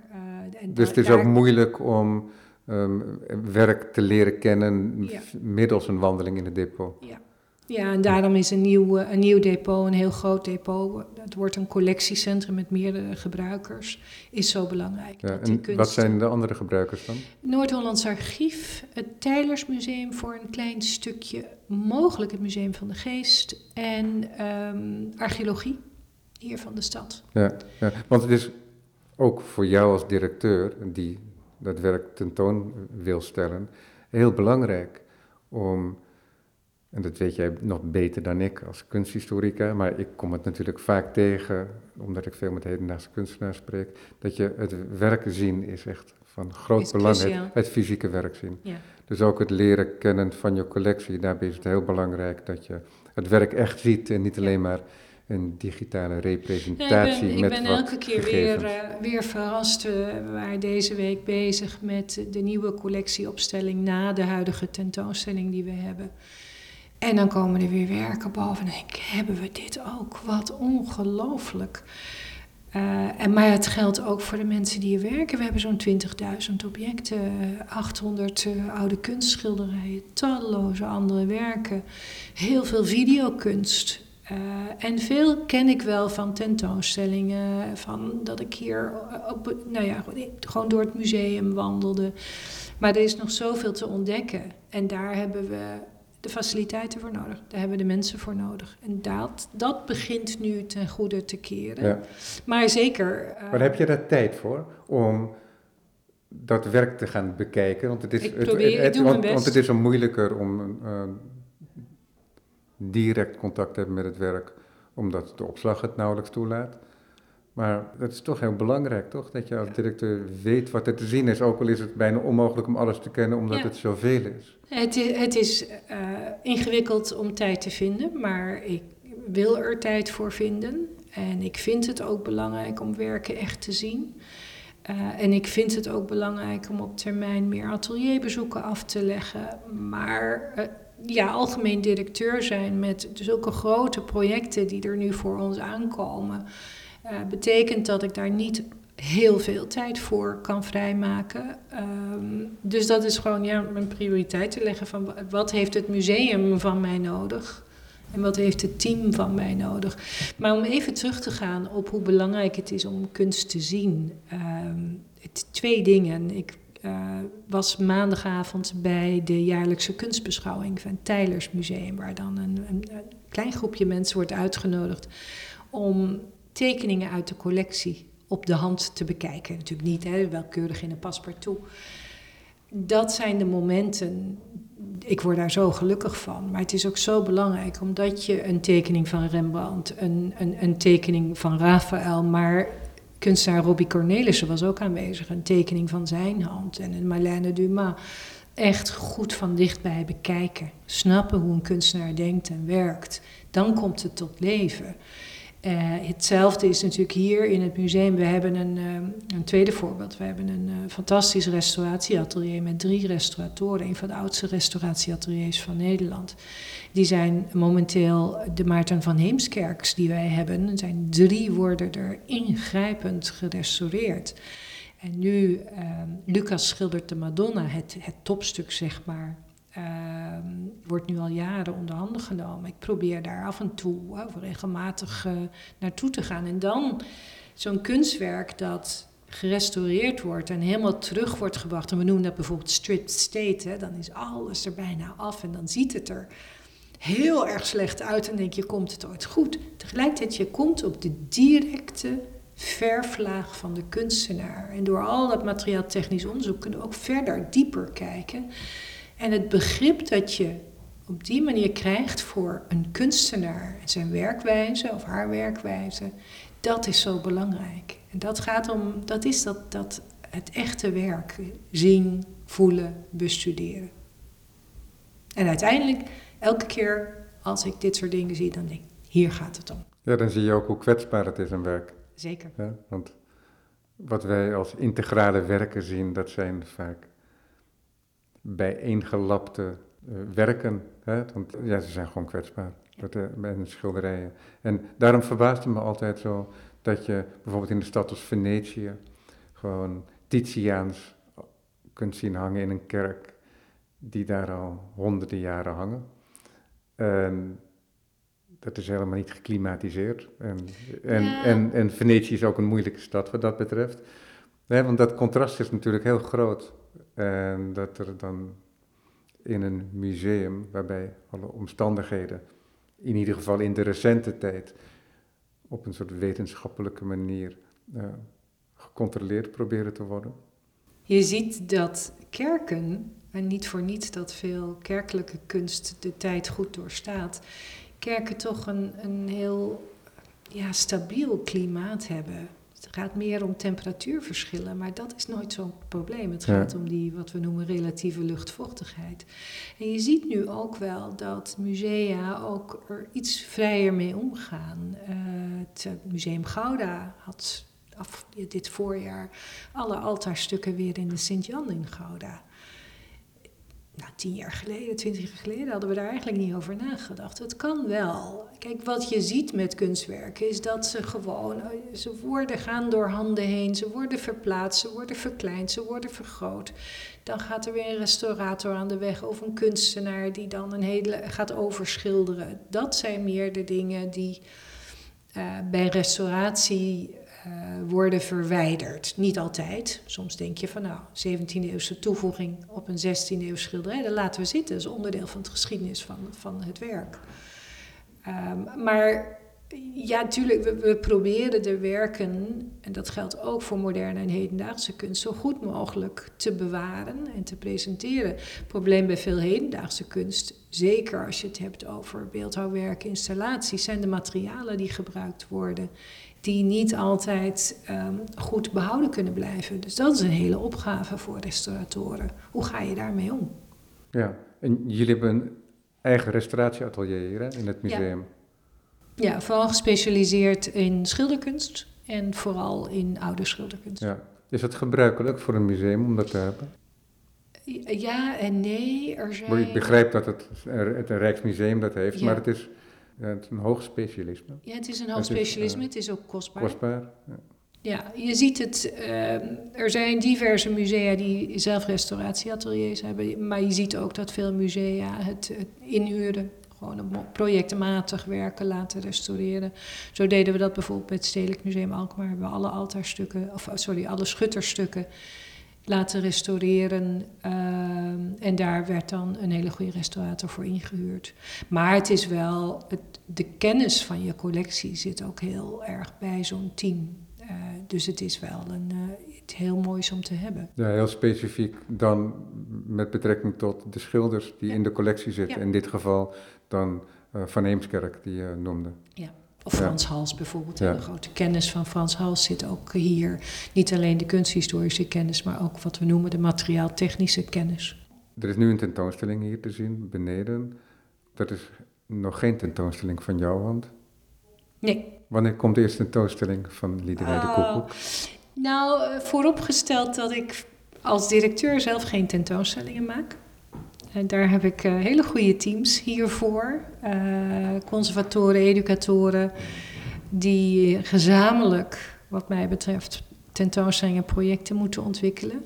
En Dus het is daar- ook moeilijk om ehm, werk te leren kennen Ja. middels een wandeling in het depot. Ja, en daarom is een nieuw, eh, een nieuw depot, een heel groot depot, het wordt een collectiecentrum met meerdere gebruikers, is zo belangrijk. Ja, en kunst- wat zijn de andere gebruikers dan? Noord-Hollands Archief, het Tijlersmuseum voor een klein stukje, mogelijk het Museum van de Geest en ehm, archeologie hier van de stad. Ja, ja, want het is ook voor jou als directeur, die dat werk tentoon wil stellen, heel belangrijk om, en dat weet jij nog beter dan ik als kunsthistorica, maar ik kom het natuurlijk vaak tegen, omdat ik veel met hedendaagse kunstenaars spreek, dat je het werk zien is echt van groot Is belang, het, het fysieke werk zien. Ja. Dus ook het leren kennen van je collectie, daarbij is het heel belangrijk dat je het werk echt ziet en niet alleen maar een digitale representatie. Ja, ik ben, met ik ben elke keer weer, uh, weer verrast. We waren deze week bezig met de nieuwe collectieopstelling na de huidige tentoonstelling die we hebben. En dan komen er weer werken boven. En ik, hebben we dit ook? Wat ongelooflijk. Uh, en, maar het geldt ook voor de mensen die hier werken. We hebben zo'n 20.000 objecten, 800 uh, oude kunstschilderijen, talloze andere werken, heel veel videokunst. En veel ken ik wel van tentoonstellingen, van dat ik hier op, nou ja, gewoon door het museum wandelde. Maar er is nog zoveel te ontdekken. En daar hebben we de faciliteiten voor nodig. Daar hebben we de mensen voor nodig. En dat, dat begint nu ten goede te keren. Ja. Maar zeker. Uh, maar heb je daar tijd voor om dat werk te gaan bekijken? Want het is, ik probeer, het, het, ik want, want, het is zo moeilijker om uh, direct contact te hebben met het werk, omdat de opslag het nauwelijks toelaat. Maar het is toch heel belangrijk, toch? Dat je als directeur weet wat er te zien is. Ook al is het bijna onmogelijk om alles te kennen, omdat ja. het zoveel is. Het is, het is uh, ingewikkeld om tijd te vinden, maar ik wil er tijd voor vinden. En ik vind het ook belangrijk om werken echt te zien. Uh, en ik vind het ook belangrijk om op termijn meer atelierbezoeken af te leggen. Maar uh, ja, algemeen directeur zijn met zulke grote projecten die er nu voor ons aankomen. Uh, betekent dat ik daar niet heel veel tijd voor kan vrijmaken. Um, dus dat is gewoon ja, mijn prioriteit te leggen van wat heeft het museum van mij nodig en wat heeft het team van mij nodig. Maar om even terug te gaan op hoe belangrijk het is om kunst te zien. Um, het, twee dingen. Ik uh, was maandagavond bij de jaarlijkse kunstbeschouwing van het Museum, waar dan een, een, een klein groepje mensen wordt uitgenodigd om tekeningen uit de collectie op de hand te bekijken. Natuurlijk niet, hè, welkeurig in een paspartout. Dat zijn de momenten, ik word daar zo gelukkig van. Maar het is ook zo belangrijk, omdat je een tekening van Rembrandt, een, een, een tekening van Raphaël, maar kunstenaar Robbie Cornelissen was ook aanwezig, een tekening van zijn hand en een Marlène Dumas. Echt goed van dichtbij bekijken, snappen hoe een kunstenaar denkt en werkt. Dan komt het tot leven. Uh, hetzelfde is natuurlijk hier in het museum. We hebben een, uh, een tweede voorbeeld. We hebben een uh, fantastisch restauratieatelier met drie restauratoren. Een van de oudste restauratieateliers van Nederland. Die zijn momenteel de Maarten van Heemskerks die wij hebben. Er zijn drie worden er ingrijpend gerestaureerd. En nu, Lucas schildert de Madonna, het, het topstuk zeg maar, uh, wordt nu al jaren onder handen genomen. Ik probeer daar af en toe uh, regelmatig uh, naartoe te gaan. En dan zo'n kunstwerk dat gerestaureerd wordt en helemaal terug wordt gebracht. En we noemen dat bijvoorbeeld stripped state. Hè, dan is alles er bijna af en dan ziet het er heel erg slecht uit. En denk je, komt het ooit goed? Tegelijkertijd, je komt op de directe verflaag van de kunstenaar. En door al dat materiaaltechnisch onderzoek kunnen we ook verder, dieper kijken. En het begrip dat je op die manier krijgt voor een kunstenaar en zijn werkwijze of haar werkwijze, dat is zo belangrijk. En dat gaat om, dat is dat, dat het echte werk, zien, voelen, bestuderen. En uiteindelijk, elke keer als ik dit soort dingen zie, dan denk ik, hier gaat het om. Ja, dan zie je ook hoe kwetsbaar het is een werk. Zeker. Ja, want wat wij als integrale werken zien, dat zijn vaak bijeengelapte uh, werken. Hè? Want ja, ze zijn gewoon kwetsbaar met, uh, met schilderijen. En daarom verbaast het me altijd zo dat je bijvoorbeeld in de stad als Venetië gewoon Titiaans kunt zien hangen in een kerk die daar al honderden jaren hangen. En dat is helemaal niet geklimatiseerd. En, en, ja. en, en Venetië is ook een moeilijke stad wat dat betreft. Want dat contrast is natuurlijk heel groot. En dat er dan in een museum, waarbij alle omstandigheden, in ieder geval in de recente tijd, op een soort wetenschappelijke manier uh, gecontroleerd proberen te worden. Je ziet dat kerken, en niet voor niets dat veel kerkelijke kunst de tijd goed doorstaat, kerken toch een, een heel ja, stabiel klimaat hebben Het gaat meer om temperatuurverschillen, maar dat is nooit zo'n probleem. Het Ja. gaat om die wat we noemen relatieve luchtvochtigheid. En je ziet nu ook wel dat musea ook er iets vrijer mee omgaan. Eh, het Museum Gouda had af, dit voorjaar alle altaarstukken weer in de Sint-Jan in Gouda. Nou, tien jaar geleden, twintig jaar geleden hadden we daar eigenlijk niet over nagedacht. Het kan wel. Kijk, wat je ziet met kunstwerken is dat ze gewoon, eh, ze worden gaan door handen heen, ze worden verplaatst, ze worden verkleind, ze worden vergroot. Dan gaat er weer een restaurator aan de weg of een kunstenaar die dan een hele gaat overschilderen. Dat zijn meer de dingen die eh, bij restauratie eh, worden verwijderd. Niet altijd. Soms denk je van nou, 17e-eeuwse toevoeging op een 16e-eeuwse schilderij, dat laten we zitten. Dat is onderdeel van de geschiedenis van, van het werk. Ehm, maar ja, natuurlijk, we, we proberen de werken, en dat geldt ook voor moderne en hedendaagse kunst, zo goed mogelijk te bewaren en te presenteren. Het probleem bij veel hedendaagse kunst, zeker als je het hebt over beeldhouwwerk, installaties, zijn de materialen die gebruikt worden, die niet altijd ehm, goed behouden kunnen blijven. Dus dat is een hele opgave voor restauratoren. Hoe ga je daarmee om? Ja, en jullie hebben een eigen restauratieatelier hier hè, in het museum. Ja, vooral gespecialiseerd in schilderkunst en vooral in oude schilderkunst. Ja. Is het gebruikelijk voor een museum om dat te hebben? Ja en nee, er Maar Ik zijn... begrijp dat het, het een Rijksmuseum dat heeft, Ja. maar het is, ja, het is een hoog specialisme. Ja, het is een hoog is, specialisme, eh, het is ook kostbaar. Kostbaar. Ja. Ja, je ziet het. ehm, er zijn diverse musea die zelf restauratieateliers hebben. Maar je ziet ook dat veel musea het, het inhuren. Gewoon projectenmatig werken laten restaureren. Zo deden we dat bijvoorbeeld bij het Stedelijk Museum Alkmaar. Hebben we alle altaarstukken, of sorry, alle schutterstukken laten restaureren. ehm, en daar werd dan een hele goede restaurator voor ingehuurd. Maar het is wel, het, de kennis van je collectie zit ook heel erg bij zo'n team. Eh, dus het is wel een, eh, iets heel moois om te hebben. ja, heel specifiek dan met betrekking tot de schilders die Ja. in de collectie zitten. Ja. In dit geval dan eh, Van Eemskerk, die je noemde. Of. Frans Hals bijvoorbeeld. Ja. De grote kennis van Frans Hals zit ook hier. Niet alleen de kunsthistorische kennis, maar ook wat we noemen de materiaaltechnische kennis. Er is nu een tentoonstelling hier te zien, beneden. Dat is nog geen tentoonstelling van jouw hand. Nee, Wanneer komt de eerste tentoonstelling van Liederij de Oh. Koekoek? Nou, eh, vooropgesteld dat ik als directeur zelf geen tentoonstellingen maak. En daar heb ik eh, hele goede teams hiervoor. eh, conservatoren, educatoren, die gezamenlijk, wat mij betreft, tentoonstellingen en projecten moeten ontwikkelen.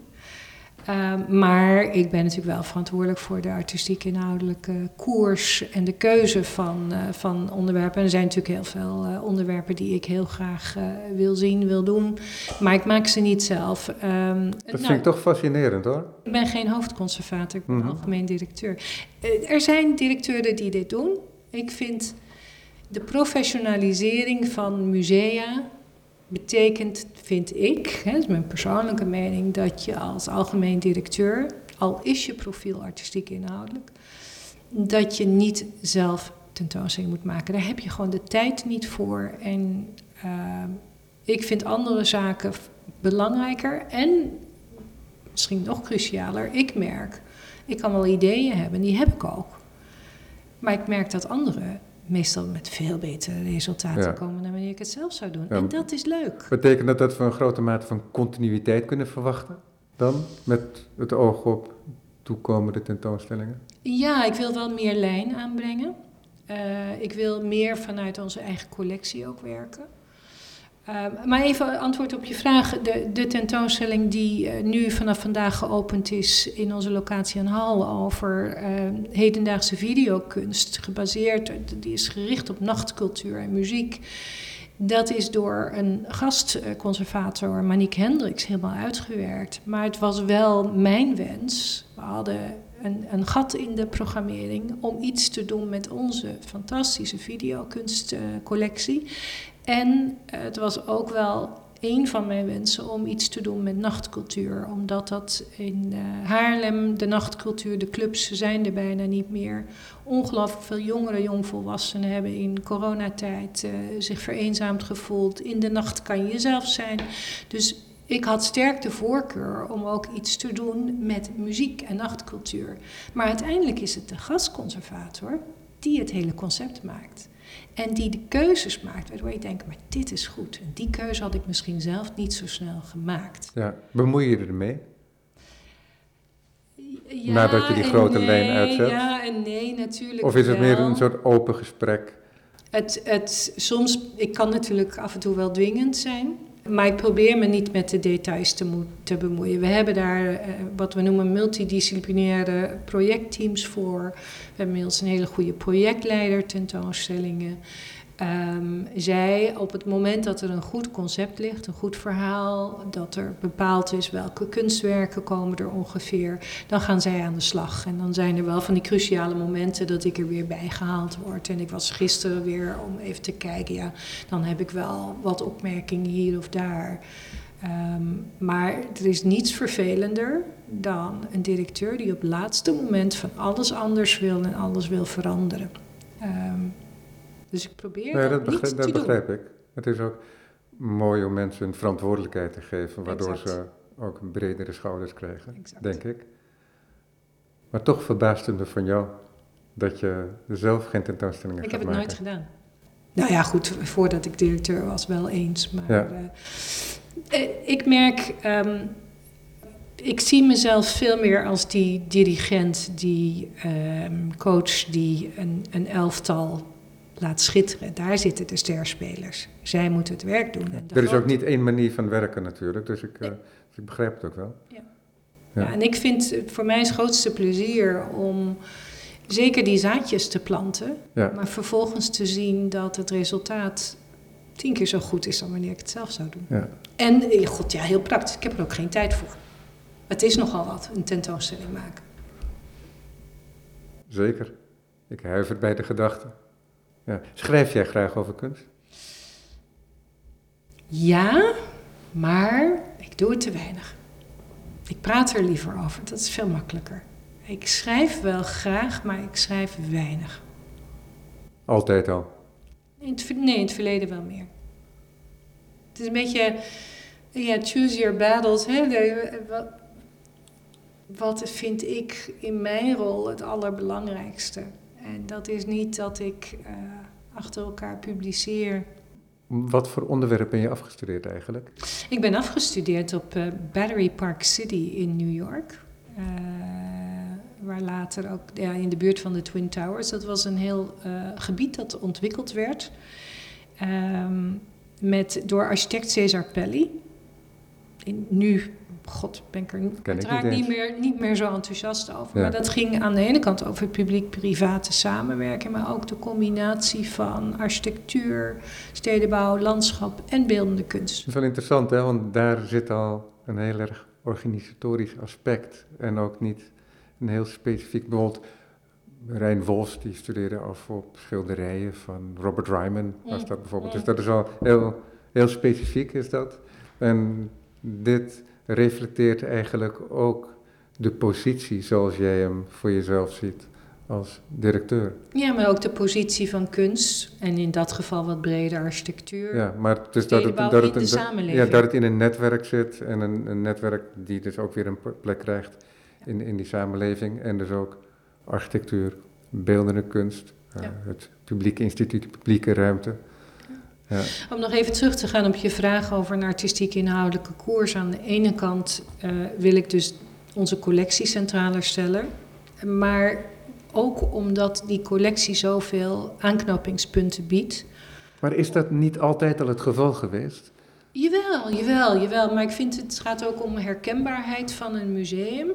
Ehm, maar ik ben natuurlijk wel verantwoordelijk voor de artistieke inhoudelijke koers en de keuze van, eh, van onderwerpen. En er zijn natuurlijk heel veel eh, onderwerpen die ik heel graag eh, wil zien, wil doen. Maar ik maak ze niet zelf. Ehm, Dat nou, vind ik toch fascinerend hoor. ik ben geen hoofdconservator, ik ben Mhm. algemeen directeur. Er zijn directeuren die dit doen. Ik vind de professionalisering van musea betekent, vind ik, hè, dat is mijn persoonlijke mening, dat je als algemeen directeur, al is je profiel artistiek inhoudelijk, dat je niet zelf tentoonstelling moet maken. Daar heb je gewoon de tijd niet voor. En eh, ik vind andere zaken belangrijker en misschien nog crucialer, ik merk, ik kan wel ideeën hebben, die heb ik ook. Maar ik merk dat anderen meestal met veel betere resultaten Ja. komen dan wanneer ik het zelf zou doen. Ja, en dat is leuk. Betekent dat dat we een grote mate van continuïteit kunnen verwachten? Dan met het oog op toekomende tentoonstellingen? Ja, ik wil wel meer lijn aanbrengen. Eh, ik wil meer vanuit onze eigen collectie ook werken. Eh, maar even antwoord op je vraag. De, de tentoonstelling die eh, nu vanaf vandaag geopend is in onze locatie aan Hal over eh, hedendaagse videokunst, gebaseerd, die is gericht op nachtcultuur en muziek. Dat is door een gastconservator, Manique Hendricks, helemaal uitgewerkt. Maar het was wel mijn wens. We hadden een, een gat in de programmering om iets te doen met onze fantastische videokunstcollectie. En eh, het was ook wel een van mijn wensen om iets te doen met nachtcultuur. Omdat dat in uh, Haarlem, de nachtcultuur, de clubs zijn er bijna niet meer. Ongelooflijk veel jongeren, jongvolwassenen hebben in coronatijd uh, zich vereenzaamd gevoeld. In de nacht kan je jezelf zijn. Dus ik had sterk de voorkeur om ook iets te doen met muziek en nachtcultuur. Maar uiteindelijk is het de gastconservator die het hele concept maakt. En die de keuzes maakt, waardoor je denkt, maar dit is goed. En die keuze had ik misschien zelf niet zo snel gemaakt. Ja, bemoei je ermee? Ja, Nadat je die grote nee, lijn uitzet? Ja en nee, natuurlijk Of is het wel. meer een soort open gesprek? Het, het, soms, ik kan natuurlijk af en toe wel dwingend zijn. Maar ik probeer me niet met de details te, bemoeien. We hebben daar uh, wat we noemen multidisciplinaire projectteams voor. We hebben inmiddels een hele goede projectleider tentoonstellingen. Um, zij, op het moment dat er een goed concept ligt, een goed verhaal, dat er bepaald is welke kunstwerken komen er ongeveer, dan gaan zij aan de slag. En dan zijn er wel van die cruciale momenten dat ik er weer bij gehaald word. En ik was gisteren weer om even te kijken, ja, dan heb ik wel wat opmerkingen hier of daar. Um, maar er is niets vervelender dan een directeur die op het laatste moment van alles anders wil en alles wil veranderen. Um, dus ik probeer nee, dat, dat, niet begrijp, te dat begrijp ik. Het is ook mooi om mensen een verantwoordelijkheid te geven, waardoor Exact. ze ook een bredere schouders krijgen, Exact. denk ik. Maar toch verbaast het me van jou dat je zelf geen tentoonstellingen Ik gaat heb het maken. nooit gedaan. Nou ja, goed, voordat ik directeur was, wel eens. Maar Ja. eh, eh, ik merk, ehm, ik zie mezelf veel meer als die dirigent, die ehm, coach, die een, een elftal laat schitteren. Daar zitten de sterspelers. Zij moeten het werk doen. Er is ook niet één manier van werken natuurlijk, dus ik, eh, dus ik begrijp het ook wel. Ja. Ja. Ja, en ik vind het voor mij het grootste plezier om zeker die zaadjes te planten, Ja. maar vervolgens te zien dat het resultaat tien keer zo goed is dan wanneer ik het zelf zou doen. Ja. En, eh, god ja, heel praktisch, ik heb er ook geen tijd voor. Het is nogal wat, een tentoonstelling maken. Zeker. Ik huiver bij de gedachte. Ja. Schrijf jij graag over kunst? Ja, maar ik doe het te weinig. Ik praat er liever over, dat is veel makkelijker. Ik schrijf wel graag, maar ik schrijf weinig. Altijd al. In het, nee, in het verleden wel meer. Het is een beetje, ja, choose your battles. Hè? De- wat, wat vind ik in mijn rol het allerbelangrijkste? En dat is niet dat ik eh, achter elkaar publiceer. Wat voor onderwerp ben je afgestudeerd eigenlijk? Ik ben afgestudeerd op eh, Battery Park City in New York. Eh, waar later ook ja, in de buurt van de Twin Towers. Dat was een heel gebied dat ontwikkeld werd. Ehm, met, door architect Cesar Pelli. In, nu, god, ben ik er ik uiteraard niet niet, meer, niet meer zo enthousiast over. Ja. Maar dat ging aan de ene kant over publiek-private samenwerking, maar ook de combinatie van architectuur, stedenbouw, landschap en beeldende kunst. Dat is wel interessant, hè? want daar zit al een heel erg organisatorisch aspect. En ook niet een heel specifiek. Bijvoorbeeld Rijn Wolfs, die studeerde af op schilderijen van Robert Ryman, was Mm, dat bijvoorbeeld. mm. Dus dat is al heel, heel specifiek, is dat. En dit reflecteert eigenlijk ook de positie zoals jij hem voor jezelf ziet als directeur. Ja, maar ook de positie van kunst en in dat geval wat breder architectuur. Ja, maar het is dat het, dat in het, een- samenleving. Ja, dat het in een netwerk zit en een, een netwerk die dus ook weer een plek krijgt in, in die samenleving. En dus ook architectuur, beeldende kunst, eh, het publieke instituut, de publieke ruimte. Ja. Om nog even terug te gaan op je vraag over een artistiek inhoudelijke koers. Aan de ene kant eh, wil ik dus onze collectie centraler stellen. Maar ook omdat die collectie zoveel aanknopingspunten biedt. Maar is dat niet altijd al het geval geweest? Jawel, jawel, jawel. Maar ik vind het gaat ook om herkenbaarheid van een museum.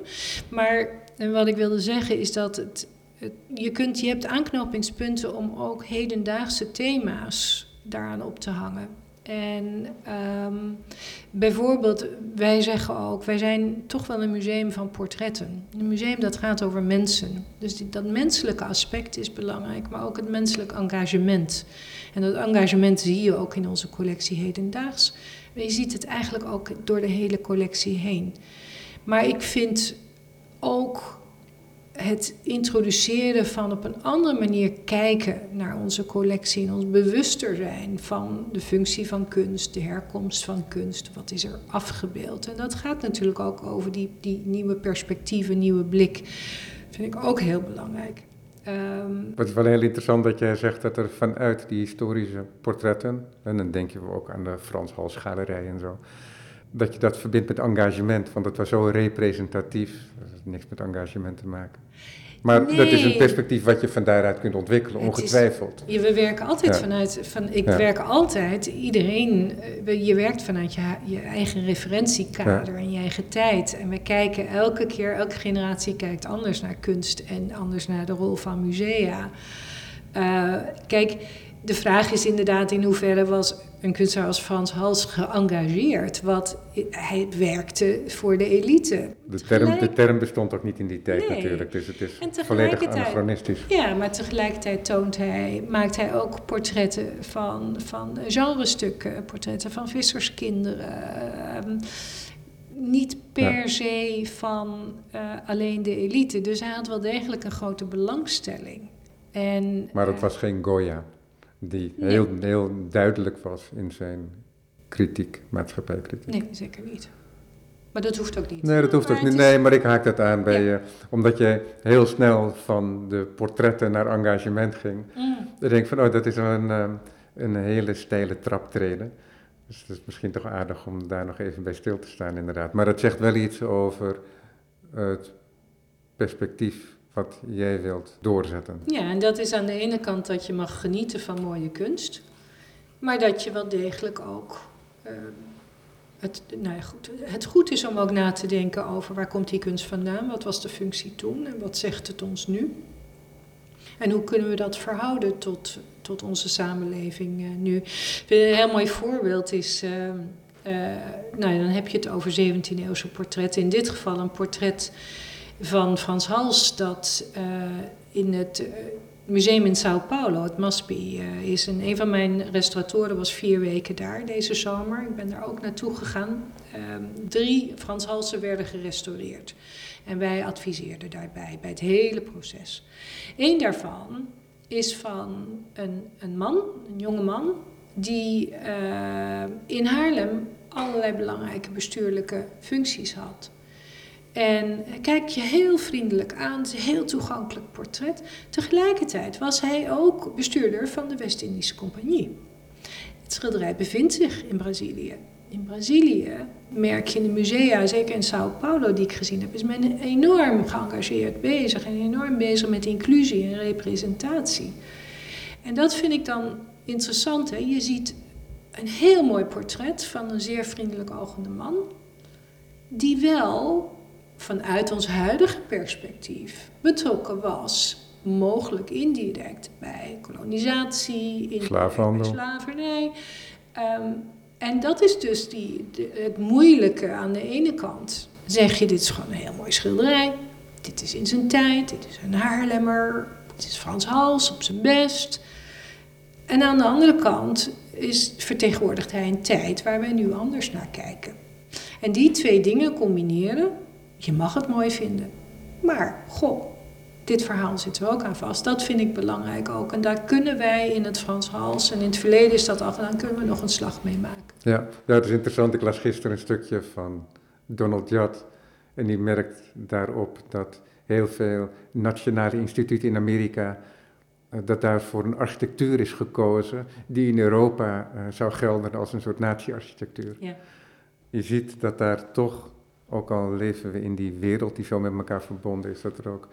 Maar en wat ik wilde zeggen is dat het, het- je, kunt, je hebt aanknopingspunten om ook hedendaagse thema's daaraan op te hangen. En ehm, bijvoorbeeld, wij zeggen ook, wij zijn toch wel een museum van portretten. Een museum dat gaat over mensen. Dus die, dat menselijke aspect is belangrijk, maar ook het menselijk engagement. En dat engagement zie je ook in onze collectie hedendaags. Je ziet het eigenlijk ook door de hele collectie heen. Maar ik vind ook het introduceren van op een andere manier kijken naar onze collectie en ons bewuster zijn van de functie van kunst, de herkomst van kunst, wat is er afgebeeld. En dat gaat natuurlijk ook over die, die nieuwe perspectieven, nieuwe blik. Vind ik ook heel belangrijk. Um, het is wel heel interessant dat jij zegt dat er vanuit die historische portretten, en dan denk je ook aan de Frans Hals en zo, dat je dat verbindt met engagement, want het was zo representatief. Dat heeft niks met engagement te maken. Maar dat is een perspectief wat je van daaruit kunt ontwikkelen, ongetwijfeld. Is, we werken altijd vanuit, van, ik werk altijd, iedereen, eh, je werkt vanuit je, je eigen referentiekader en je eigen tijd. En we kijken elke keer, elke generatie kijkt anders naar kunst en anders naar de rol van musea. Uh, kijk, de vraag is inderdaad in hoeverre was een kunstenaar als Frans Hals geëngageerd. Wat hij werkte voor de elite. De term, de term bestond ook niet in die tijd natuurlijk, dus het is volledig anachronistisch. Ja, maar tegelijkertijd toont hij, maakt hij ook portretten van, van genrestukken, portretten van visserskinderen. Ehm, niet per se van uh, alleen de elite. Dus hij had wel degelijk een grote belangstelling. En, maar het uh, was geen Goya die heel, heel duidelijk was in zijn kritiek, maatschappijkritiek. Nee, zeker niet. Maar dat hoeft ook niet. Nee, dat hoeft ook niet. Nee, maar ik haak dat aan bij je, omdat je heel snel van de portretten naar engagement ging. Mm. Dan denk ik van, oh, dat is een, ehm, een hele steile traptreden. Dus het is misschien toch aardig om daar nog even bij stil te staan, inderdaad. Maar het zegt wel iets over het perspectief wat jij wilt doorzetten. Ja, en dat is aan de ene kant dat je mag genieten van mooie kunst, maar dat je wel degelijk ook. Uh, het, nou ja, goed, het goed is om ook na te denken over waar komt die kunst vandaan, wat was de functie toen en wat zegt het ons nu. En hoe kunnen we dat verhouden tot, tot onze samenleving uh, nu? Een heel mooi voorbeeld is, uh, nou ja, dan heb je het over 17e-eeuwse portretten. In dit geval een portret van Frans Hals dat uh, in het uh, museum in Sao Paulo, het Maspi, uh, is een, een van mijn restauratoren was vier weken daar deze zomer. Ik ben daar ook naartoe gegaan. Um, drie Frans Halsen werden gerestaureerd. En wij adviseerden daarbij, bij het hele proces. Eén daarvan is van een, een man, een jonge man, die in Haarlem allerlei belangrijke bestuurlijke functies had. En kijk je heel vriendelijk aan, heel toegankelijk portret. Tegelijkertijd was hij ook bestuurder van de West-Indische Compagnie. Het schilderij bevindt zich in Brazilië. In Brazilië merk je in de musea, zeker in Sao Paulo die ik gezien heb, is men enorm geëngageerd bezig en enorm bezig met inclusie en representatie. En dat vind ik dan interessant. Hè? Je ziet een heel mooi portret van een zeer vriendelijk ogende man, die wel vanuit ons huidige perspectief betrokken was, mogelijk indirect, bij kolonisatie, Slavenhandel. slavernij. Um, en dat is dus die, het moeilijke aan de ene kant. Zeg je, dit is gewoon een heel mooi schilderij. Dit is in zijn tijd, dit is een Haarlemmer, dit is Frans Hals op zijn best. En aan de andere kant is, vertegenwoordigt hij een tijd waar wij nu anders naar kijken. En die twee dingen combineren, je mag het mooi vinden. Maar, goh, dit verhaal zit er ook aan vast. Dat vind ik belangrijk ook. En daar kunnen wij in het Frans Hals, en in het verleden is dat al gedaan, kunnen we nog een slag mee maken. Ja, het is interessant. Ik las gisteren een stukje van Donald Judd. En die merkt daarop dat heel veel nationale instituten in Amerika, eh, dat daar voor een architectuur is gekozen die in Europa uh, zou gelden als een soort nazi-architectuur. Ja. Je ziet dat daar toch ook al leven we in die wereld die zo met elkaar verbonden is, dat er ook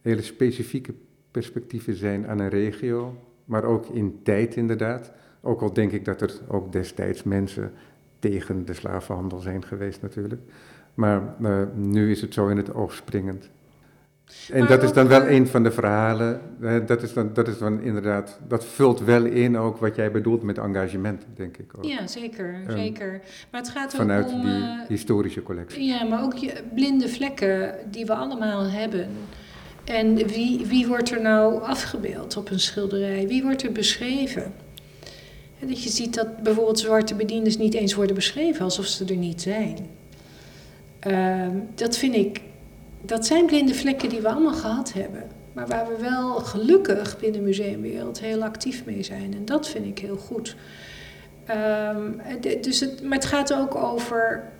hele specifieke perspectieven zijn aan een regio, maar ook in tijd inderdaad. Ook al denk ik dat er ook destijds mensen tegen de slavenhandel zijn geweest natuurlijk. Maar uh, nu is het zo in het oog springend. En Maar dat is dan wel voor- een van de verhalen. Dat is, dan, dat is dan inderdaad, dat vult wel in ook wat jij bedoelt met engagement, denk ik ook. Ja, zeker, Ehm, zeker. Maar het gaat ook Vanuit om... die eh, historische collectie. Ja, maar ook je blinde vlekken die we allemaal hebben. En wie, wie wordt er nou afgebeeld op een schilderij? Wie wordt er beschreven? En dat je ziet dat bijvoorbeeld zwarte bediendes niet eens worden beschreven alsof ze er niet zijn. Ehm, dat vind ik, dat zijn blinde vlekken die we allemaal gehad hebben. Maar waar we wel gelukkig binnen de museumwereld heel actief mee zijn. En dat vind ik heel goed. Ehm, dus het, maar het gaat ook over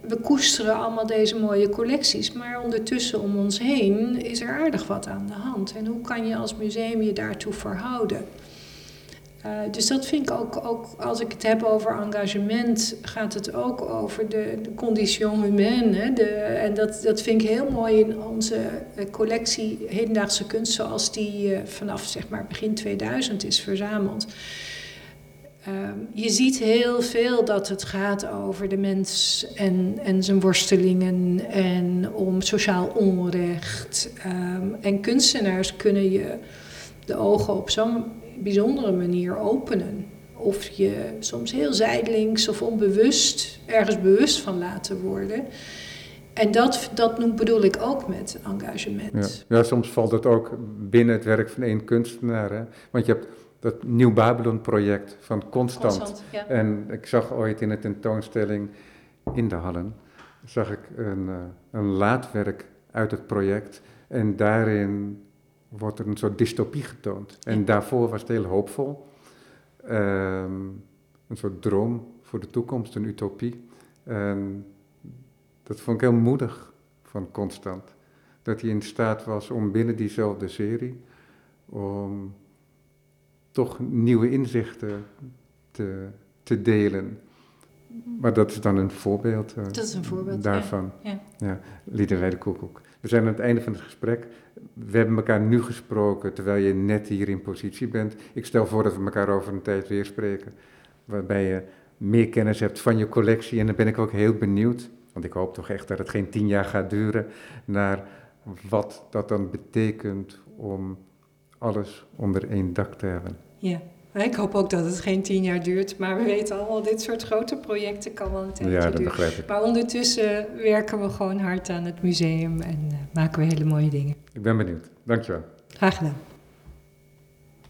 we koesteren allemaal deze mooie collecties, maar ondertussen om ons heen is er aardig wat aan de hand. En hoe kan je als museum je daartoe verhouden? Eh, dus dat vind ik ook, ook, als ik het heb over engagement, gaat het ook over de, de condition humaine. De, en dat, dat vind ik heel mooi in onze eh, collectie hedendaagse kunst, zoals die eh, vanaf zeg maar, begin 2000 is verzameld. Ehm, je ziet heel veel dat het gaat over de mens en, en zijn worstelingen en om sociaal onrecht. Ehm, en kunstenaars kunnen je de ogen op zo'n bijzondere manier openen. Of je soms heel zijdelings of onbewust ergens bewust van laten worden. En dat, dat noem- bedoel ik ook met engagement. Ja. ja, soms valt het ook binnen het werk van één kunstenaar. Hè? Want je hebt dat Nieuw Babylon-project van Constant. Constant, ja. En ik zag ooit in een tentoonstelling in de Hallen, zag ik een, eh, een laadwerk uit het project. En daarin wordt er een soort dystopie getoond. En Ja. daarvoor was het heel hoopvol. Ehm, een soort droom voor de toekomst, een utopie. En dat vond ik heel moedig van Constant. Dat hij in staat was om binnen diezelfde serie, om toch nieuwe inzichten te, te delen. Maar dat is dan een voorbeeld eh, Dat is een voorbeeld, ja. daarvan. Ja. Ja, Liederwijde Koekoek. We zijn aan het einde van het gesprek. We hebben elkaar nu gesproken terwijl je net hier in positie bent. Ik stel voor dat we elkaar over een tijd weer spreken. Waarbij je meer kennis hebt van je collectie. En dan ben ik ook heel benieuwd, want ik hoop toch echt dat het geen tien jaar gaat duren, naar wat dat dan betekent om alles onder één dak te hebben. Ja, ik hoop ook dat het geen tien jaar duurt. Maar we weten allemaal, dit soort grote projecten kan wel een tijdje Ja, dat duren. begrijp ik. Maar ondertussen werken we gewoon hard aan het museum en eh, maken we hele mooie dingen. Ik ben benieuwd. Dankjewel. Graag gedaan.